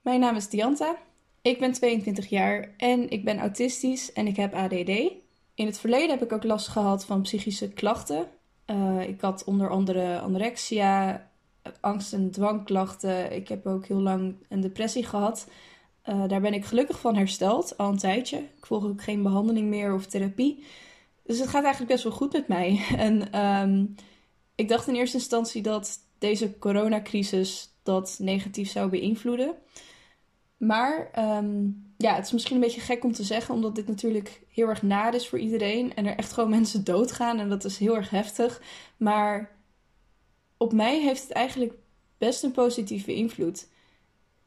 Mijn naam is Dianta. Ik ben 22 jaar en ik ben autistisch en ik heb ADD. In het verleden heb ik ook last gehad van psychische klachten. Uh, ik had onder andere anorexia, angst- en dwangklachten. Ik heb ook heel lang een depressie gehad. Uh, daar ben ik gelukkig van hersteld, al een tijdje. Ik volg ook geen behandeling meer of therapie. Dus het gaat eigenlijk best wel goed met mij. En um, ik dacht in eerste instantie dat deze coronacrisis dat negatief zou beïnvloeden. Maar um, ja, het is misschien een beetje gek om te zeggen, omdat dit natuurlijk heel erg naar is voor iedereen. En er echt gewoon mensen doodgaan en dat is heel erg heftig. Maar op mij heeft het eigenlijk best een positieve invloed.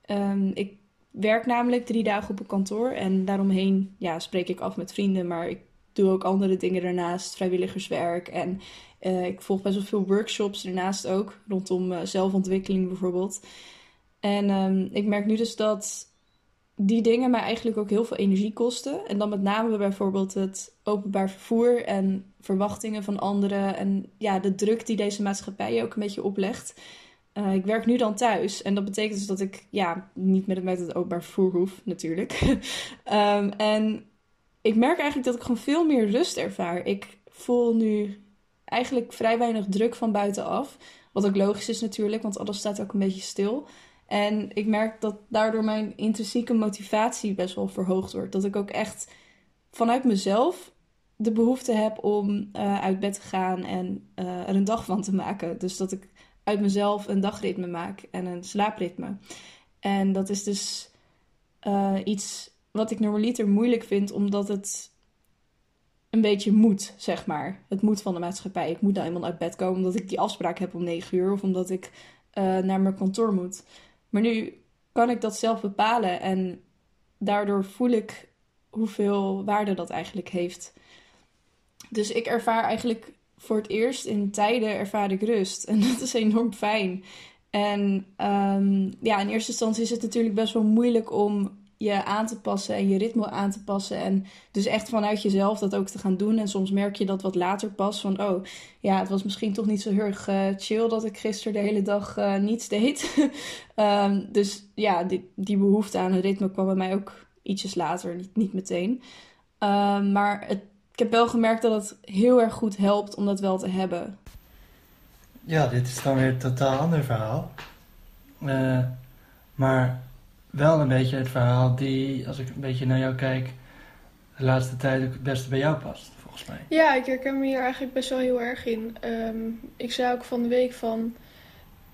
Um, ik werk namelijk drie dagen op een kantoor en daaromheen ja, spreek ik af met vrienden. Maar ik doe ook andere dingen daarnaast, vrijwilligerswerk. En eh, ik volg best wel veel workshops daarnaast ook, rondom uh, zelfontwikkeling bijvoorbeeld. En um, ik merk nu dus dat die dingen mij eigenlijk ook heel veel energie kosten. En dan met name bijvoorbeeld het openbaar vervoer en verwachtingen van anderen. En ja, de druk die deze maatschappij ook een beetje oplegt. Uh, ik werk nu dan thuis. En dat betekent dus dat ik ja, niet met met het openbaar vervoer hoef, natuurlijk. um, en ik merk eigenlijk dat ik gewoon veel meer rust ervaar. Ik voel nu eigenlijk vrij weinig druk van buitenaf. Wat ook logisch is natuurlijk, want alles staat ook een beetje stil. En ik merk dat daardoor mijn intrinsieke motivatie best wel verhoogd wordt. Dat ik ook echt vanuit mezelf de behoefte heb om uh, uit bed te gaan en uh, er een dag van te maken. Dus dat ik uit mezelf een dagritme maak en een slaapritme. En dat is dus uh, iets wat ik normaliter moeilijk vind, omdat het een beetje moet, zeg maar. Het moet van de maatschappij. Ik moet nou eenmaal uit bed komen omdat ik die afspraak heb om 9 uur of omdat ik naar mijn kantoor moet. Maar nu kan ik dat zelf bepalen en daardoor voel ik hoeveel waarde dat eigenlijk heeft. Dus ik ervaar eigenlijk voor het eerst in tijden ervaar ik rust. En dat is enorm fijn. En um, ja, in eerste instantie is het natuurlijk best wel moeilijk om je aan te passen en je ritme aan te passen. En dus echt vanuit jezelf dat ook te gaan doen. En soms merk je dat wat later pas. Van oh, ja, het was misschien toch niet zo heel erg uh, chill dat ik gisteren de hele dag uh, niets deed. um, dus ja, die, die behoefte aan een ritme kwam bij mij ook ietsjes later, niet, niet meteen. Um, maar ik heb wel gemerkt dat het heel erg goed helpt om dat wel te hebben. Ja, dit is dan weer een totaal ander verhaal. Uh, maar wel een beetje het verhaal die, als ik een beetje naar jou kijk, de laatste tijd ook het beste bij jou past, volgens mij. Ja, ik herken me hier eigenlijk best wel heel erg in. Um, ik zei ook van de week van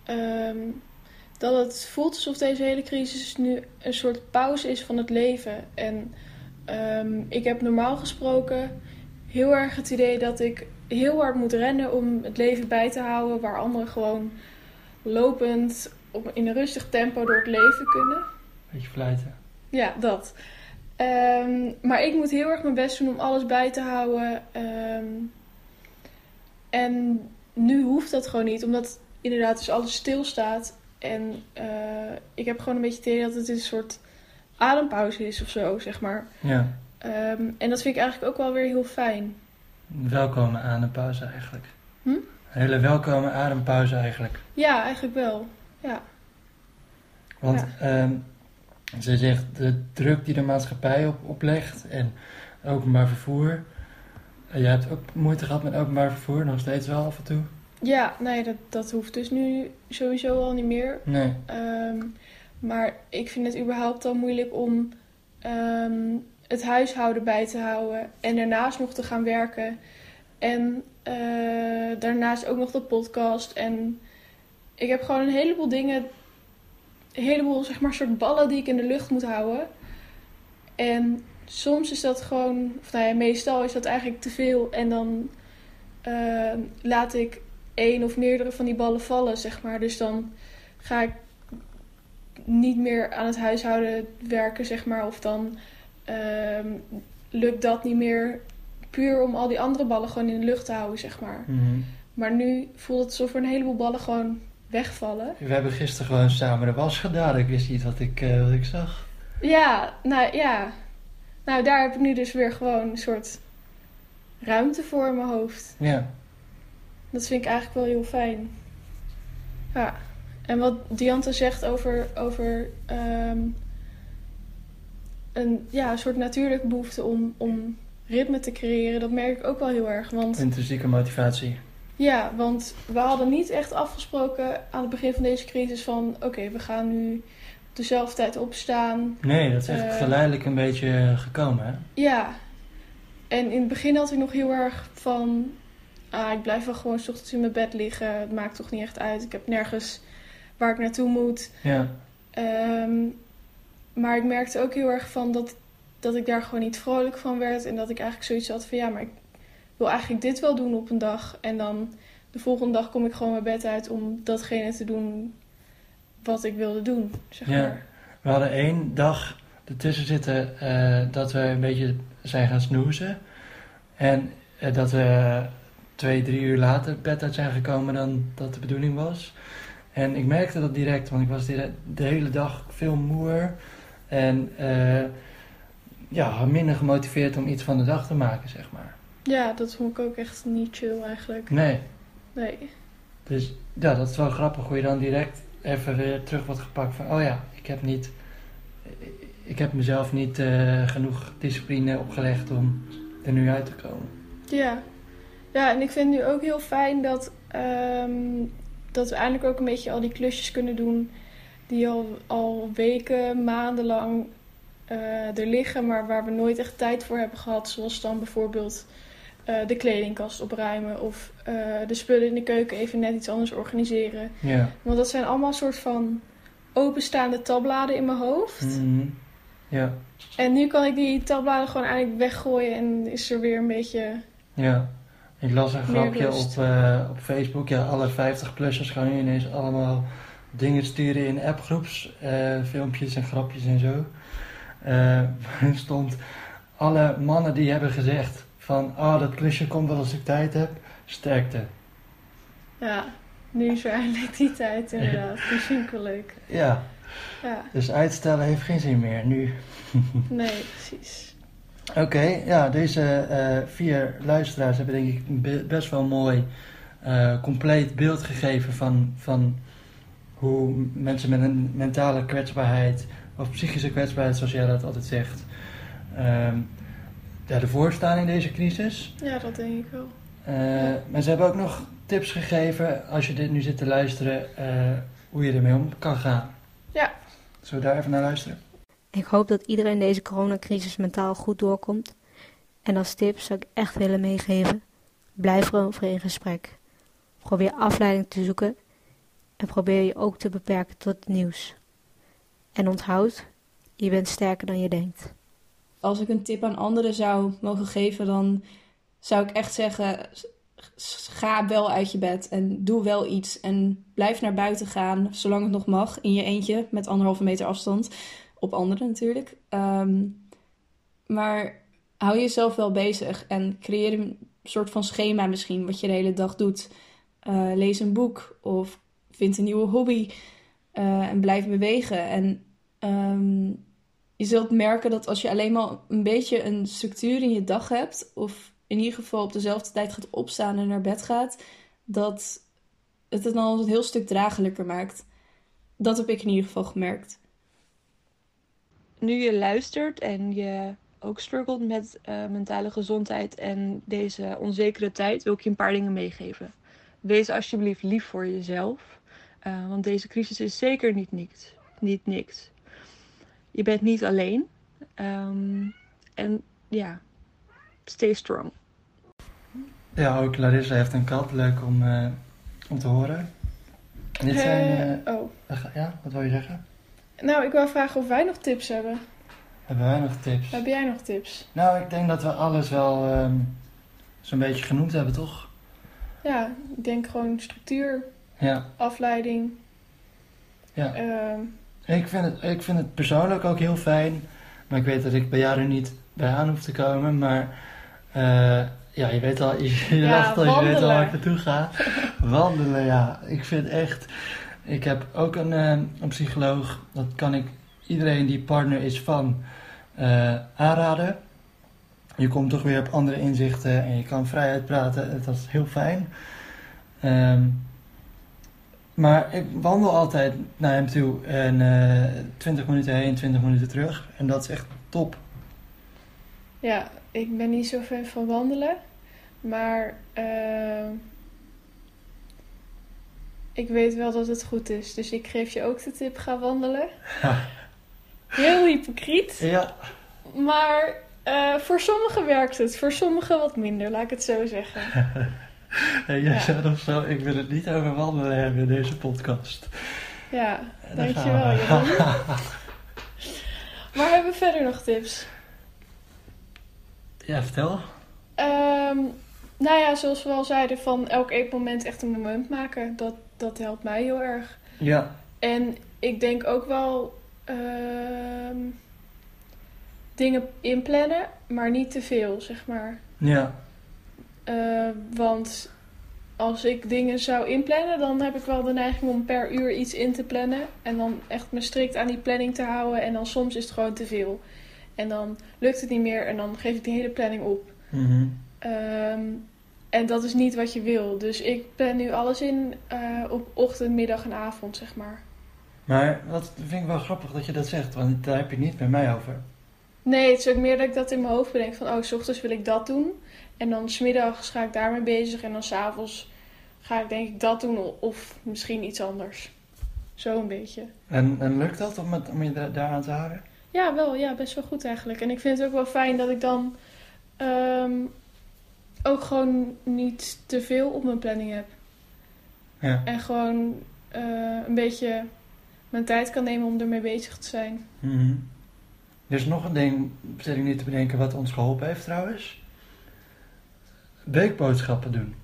um, dat het voelt alsof deze hele crisis nu een soort pauze is van het leven. En um, ik heb normaal gesproken heel erg het idee dat ik heel hard moet rennen om het leven bij te houden, waar anderen gewoon lopend op, in een rustig tempo door het leven kunnen. Beetje fluiten. Ja, dat. Um, maar ik moet heel erg mijn best doen om alles bij te houden. Um, en nu hoeft dat gewoon niet, omdat inderdaad dus alles stilstaat. En uh, ik heb gewoon een beetje het idee dat het een soort adempauze is of zo, zeg maar. Ja. Um, en dat vind ik eigenlijk ook wel weer heel fijn. Welkome adempauze eigenlijk. Hm? Een hele welkome adempauze eigenlijk. Ja, eigenlijk wel. Ja. Want ja. Um, ze zegt de druk die de maatschappij op, oplegt en openbaar vervoer. Je hebt ook moeite gehad met openbaar vervoer, nog steeds wel af en toe. Ja, nee, dat, dat hoeft dus nu sowieso al niet meer. Nee. Um, maar ik vind het überhaupt al moeilijk om um, het huishouden bij te houden en daarnaast nog te gaan werken. En uh, daarnaast ook nog de podcast. En ik heb gewoon een heleboel dingen een heleboel zeg maar, soort ballen die ik in de lucht moet houden. En soms is dat gewoon, of nou ja, meestal is dat eigenlijk te veel. En dan uh, laat ik één of meerdere van die ballen vallen, zeg maar. Dus dan ga ik niet meer aan het huishouden werken, zeg maar. Of dan uh, lukt dat niet meer puur om al die andere ballen gewoon in de lucht te houden, zeg maar. Mm -hmm. Maar nu voelt het alsof er een heleboel ballen gewoon wegvallen. We hebben gisteren gewoon samen de was gedaan. Ik wist niet wat ik, uh, wat ik zag. Ja, nou ja. Nou, daar heb ik nu dus weer gewoon een soort ruimte voor in mijn hoofd. Ja. Dat vind ik eigenlijk wel heel fijn. Ja. En wat Diante zegt over, over um, een ja, soort natuurlijke behoefte om, om ritme te creëren, dat merk ik ook wel heel erg. Want, Intrinsieke motivatie. Ja, want we hadden niet echt afgesproken aan het begin van deze crisis van... oké, okay, we gaan nu dezelfde tijd opstaan. Nee, dat is echt uh, geleidelijk een beetje gekomen, hè? Ja. En in het begin had ik nog heel erg van... Ah, ik blijf wel gewoon 's ochtends in mijn bed liggen. Het maakt toch niet echt uit. Ik heb nergens waar ik naartoe moet. Ja. Um, maar ik merkte ook heel erg van dat, dat ik daar gewoon niet vrolijk van werd. En dat ik eigenlijk zoiets had van... ja, maar ik wil eigenlijk dit wel doen op een dag. En dan de volgende dag kom ik gewoon mijn bed uit om datgene te doen wat ik wilde doen. Zeg ja, maar. we hadden één dag ertussen zitten uh, dat we een beetje zijn gaan snoezen. En eh, dat we twee, drie uur later bed uit zijn gekomen dan dat de bedoeling was. En ik merkte dat direct, want ik was de hele dag veel moer. En eh, ja, minder gemotiveerd om iets van de dag te maken, zeg maar. Ja, dat vond ik ook echt niet chill eigenlijk. Nee, Nee. dus ja, dat is wel grappig hoe je dan direct even weer terug wordt gepakt van... Oh ja, ik heb niet... Ik heb mezelf niet eh, genoeg discipline opgelegd om er nu uit te komen. Ja. Ja, en ik vind nu ook heel fijn dat, ehm, dat we eindelijk ook een beetje al die klusjes kunnen doen die al, al weken, maandenlang eh, er liggen, maar waar we nooit echt tijd voor hebben gehad. Zoals dan bijvoorbeeld eh, de kledingkast opruimen of eh, de spullen in de keuken even net iets anders organiseren. Ja. Want dat zijn allemaal soort van openstaande tabbladen in mijn hoofd. Mhm. Ja, En nu kan ik die tabbladen gewoon eigenlijk weggooien en is er weer een beetje... ja. Ik las een grapje op, eh, op Facebook. Ja, alle 50-plussers gaan nu ineens allemaal dingen sturen in appgroeps. filmpjes en grapjes en zo. Er stond alle mannen die hebben gezegd van... Oh, dat klusje komt wel als ik tijd heb. Sterkte. Ja, nu is er eindelijk die tijd inderdaad. Ik wel leuk. Ja, Ja, dus uitstellen heeft geen zin meer nu. nee, precies. Oké, ja, deze eh, vier luisteraars hebben denk ik be- best wel mooi eh, compleet beeld gegeven van, van hoe mensen met een mentale kwetsbaarheid of psychische kwetsbaarheid, zoals jij dat altijd zegt, ehm ja, ervoor staan in deze crisis. Ja, dat denk ik wel. Eh, maar ze hebben ook nog tips gegeven, als je dit nu zit te luisteren, eh, hoe je ermee om kan gaan. Ja. Zullen we daar even naar luisteren? Ik hoop dat iedereen deze coronacrisis mentaal goed doorkomt. En als tip zou ik echt willen meegeven: blijf erover in gesprek. Probeer afleiding te zoeken en probeer je ook te beperken tot het nieuws. En onthoud, je bent sterker dan je denkt. Als ik een tip aan anderen zou mogen geven, dan zou ik echt zeggen: ga wel uit je bed en doe wel iets. En blijf naar buiten gaan, zolang het nog mag, in je eentje, met anderhalve meter afstand. Op anderen natuurlijk. Ehm, maar hou jezelf wel bezig en creëer een soort van schema misschien, wat je de hele dag doet. Eh, lees een boek of vind een nieuwe hobby eh, en blijf bewegen. En ehm, je zult merken dat als je alleen maar een beetje een structuur in je dag hebt, of in ieder geval op dezelfde tijd gaat opstaan en naar bed gaat, dat het het dan een heel stuk draaglijker maakt. Dat heb ik in ieder geval gemerkt. nu je luistert en je ook struggelt met eh, mentale gezondheid en deze onzekere tijd, wil ik je een paar dingen meegeven. Wees alsjeblieft lief voor jezelf, eh, want deze crisis is zeker niet niks. Niet niks. Je bent niet alleen. Ehm, en ja, stay strong. Ja, ook Larissa heeft een kat. Leuk om, eh, om te horen. En dit zijn... Eh, oh. ja, wat wil je zeggen? Nou, ik wil vragen of wij nog tips hebben. Hebben wij nog tips? Heb jij nog tips? Nou, ik denk dat we alles wel ehm, zo'n beetje genoemd hebben, toch? Ja, ik denk gewoon structuur, Ja. afleiding. Ja. Ehm, Ik vind, het, ik vind het persoonlijk ook heel fijn. Maar ik weet dat ik bij jou er niet bij aan hoef te komen. Maar eh, ja, je weet al, je, je Ja, al, je weet al waar ik naartoe ga. wandelen, ja. Ik vind echt... Ik heb ook een, eh, een psycholoog. Dat kan ik iedereen die partner is van eh, aanraden. Je komt toch weer op andere inzichten en je kan vrij uitpraten. Dat is heel fijn. Ehm, maar ik wandel altijd naar hem toe en eh 20 minuten heen, 20 minuten terug. En dat is echt top. ja, ik ben niet zo fan van wandelen. Maar ehm, ik weet wel dat het goed is. Dus ik geef je ook de tip, ga wandelen. Heel hypocriet. Ja, Maar eh, voor sommigen werkt het, voor sommigen wat minder, laat ik het zo zeggen. en jij Ja. zei nog zo, ik wil het niet over wandelen hebben in deze podcast. Ja, dankjewel. Jeroen. Maar hebben we verder nog tips? Ja, vertel. Ehm, nou ja, zoals we al zeiden, van elk eetmoment echt een moment maken. Dat, dat helpt mij heel erg. Ja, En ik denk ook wel ehm, dingen inplannen, maar niet te veel, zeg maar. ja, Eh, want als ik dingen zou inplannen, dan heb ik wel de neiging om per uur iets in te plannen. En dan echt me strikt aan die planning te houden. En dan soms is het gewoon te veel. En dan lukt het niet meer en dan geef ik die hele planning op. Mhm. Ehm, en dat is niet wat je wil. Dus ik plan nu alles in eh, op ochtend, middag en avond, zeg maar. Maar wat vind ik wel grappig dat je dat zegt, want daar heb je niet met mij over. Nee, het is ook meer dat ik dat in mijn hoofd bedenk van, oh, s ochtends wil ik dat doen. En dan smiddags ga ik daarmee bezig en dan s'avonds ga ik denk ik dat doen of misschien iets anders. Zo een beetje. En, en lukt dat om, het, om je da- daaraan te houden? Ja, wel. Ja, best wel goed eigenlijk. En ik vind het ook wel fijn dat ik dan ehm, ook gewoon niet te veel op mijn planning heb. Ja. En gewoon eh, een beetje mijn tijd kan nemen om ermee bezig te zijn. Mhm. Er is nog een ding, zit ik nu te bedenken, wat ons geholpen heeft trouwens. Weekboodschappen doen.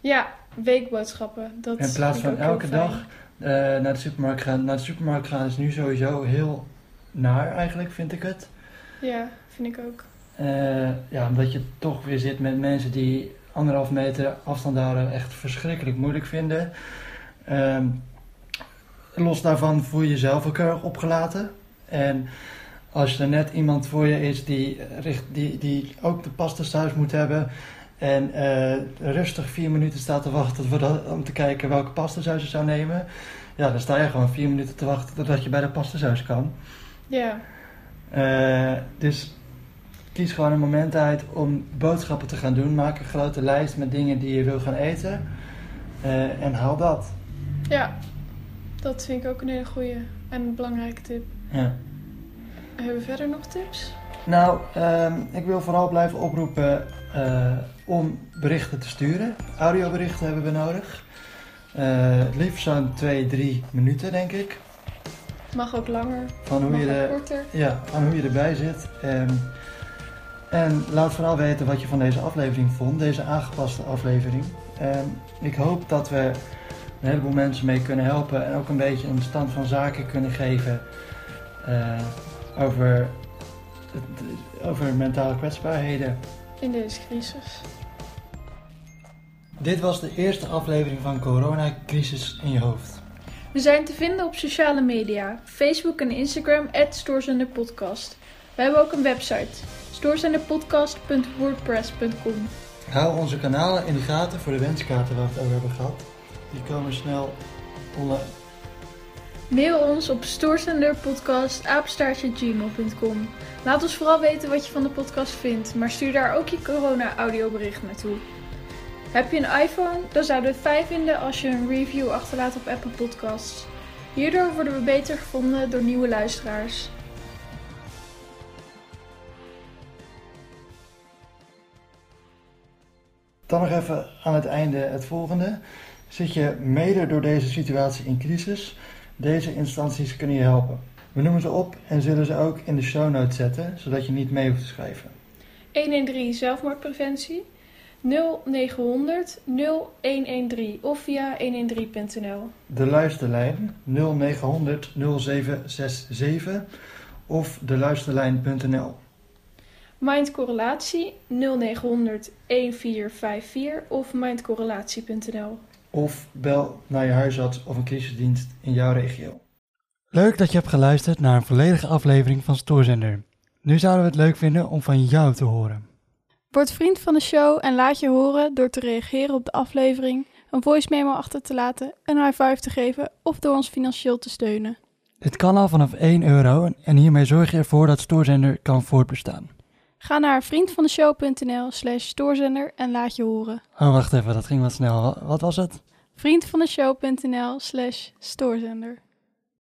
Ja, weekboodschappen. Dat In plaats van elke dag eh, naar de supermarkt gaan. Naar de supermarkt gaan is nu sowieso heel naar eigenlijk, vind ik het. Ja, vind ik ook. Eh, ja, omdat je toch weer zit met mensen die anderhalf meter afstand houden echt verschrikkelijk moeilijk vinden. Ehm, los daarvan voel je jezelf ook erg opgelaten. En als er net iemand voor je is die, richt, die, die ook de pastas thuis moet hebben. En eh, rustig vier minuten staat te wachten om te kijken welke pastasaus je zou nemen. Ja, dan sta je gewoon vier minuten te wachten totdat je bij de pastasaus kan. Ja, Eh, dus kies gewoon een moment uit om boodschappen te gaan doen. Maak een grote lijst met dingen die je wil gaan eten. Eh, en haal dat. ja. Dat vind ik ook een hele goede en belangrijke tip. Ja. Hebben we verder nog tips? Nou, ehm, ik wil vooral blijven oproepen eh, om berichten te sturen. Audioberichten hebben we nodig. Het liefst zo'n 2, 3 minuten, denk ik. Mag ook langer, Van hoe mag je ook de, korter. Ja, van hoe je erbij zit. Ehm, en laat vooral weten wat je van deze aflevering vond, deze aangepaste aflevering. Ehm, ik hoop dat we een heleboel mensen mee kunnen helpen en ook een beetje een stand van zaken kunnen geven eh, over, over mentale kwetsbaarheden. In deze crisis. Dit was de eerste aflevering van Corona Crisis in je hoofd. We zijn te vinden op sociale media, Facebook en Instagram, @stoorzenderpodcast. We hebben ook een website, stoorzenderpodcast.wordpress.com. Hou onze kanalen in de gaten voor de wenskaarten waar we het over hebben gehad. Die komen snel online. Mail ons op stoorzenderpodcast.gmail.com. Laat ons vooral weten wat je van de podcast vindt, maar stuur daar ook je corona-audiobericht naartoe. Heb je een iPhone? Dan zouden we het fijn vinden als je een review achterlaat op Apple Podcasts. Hierdoor worden we beter gevonden door nieuwe luisteraars. Dan nog even aan het einde het volgende. Zit je mede door deze situatie in crisis? Deze instanties kunnen je helpen. We noemen ze op en zullen ze ook in de show notes zetten, zodat je niet mee hoeft te schrijven. 113 zelfmoordpreventie 0900 0113 of via 113.nl. De luisterlijn 0900 0767 of de luisterlijn.nl. Mindcorrelatie 0900 1454 of mindcorrelatie.nl. Of bel naar je huisarts of een crisisdienst in jouw regio. Leuk dat je hebt geluisterd naar een volledige aflevering van Stoorzender. Nu zouden we het leuk vinden om van jou te horen. Word vriend van de show en laat je horen door te reageren op de aflevering, een voice memo achter te laten, een high five te geven of door ons financieel te steunen. Dit kan al vanaf 1 euro en hiermee zorg je ervoor dat Stoorzender kan voortbestaan. Ga naar vriendvandeshow.nl slash stoorzender en laat je horen. Oh, wacht even, dat ging wat snel. Wat was het? vriendvandeshow.nl slash stoorzender.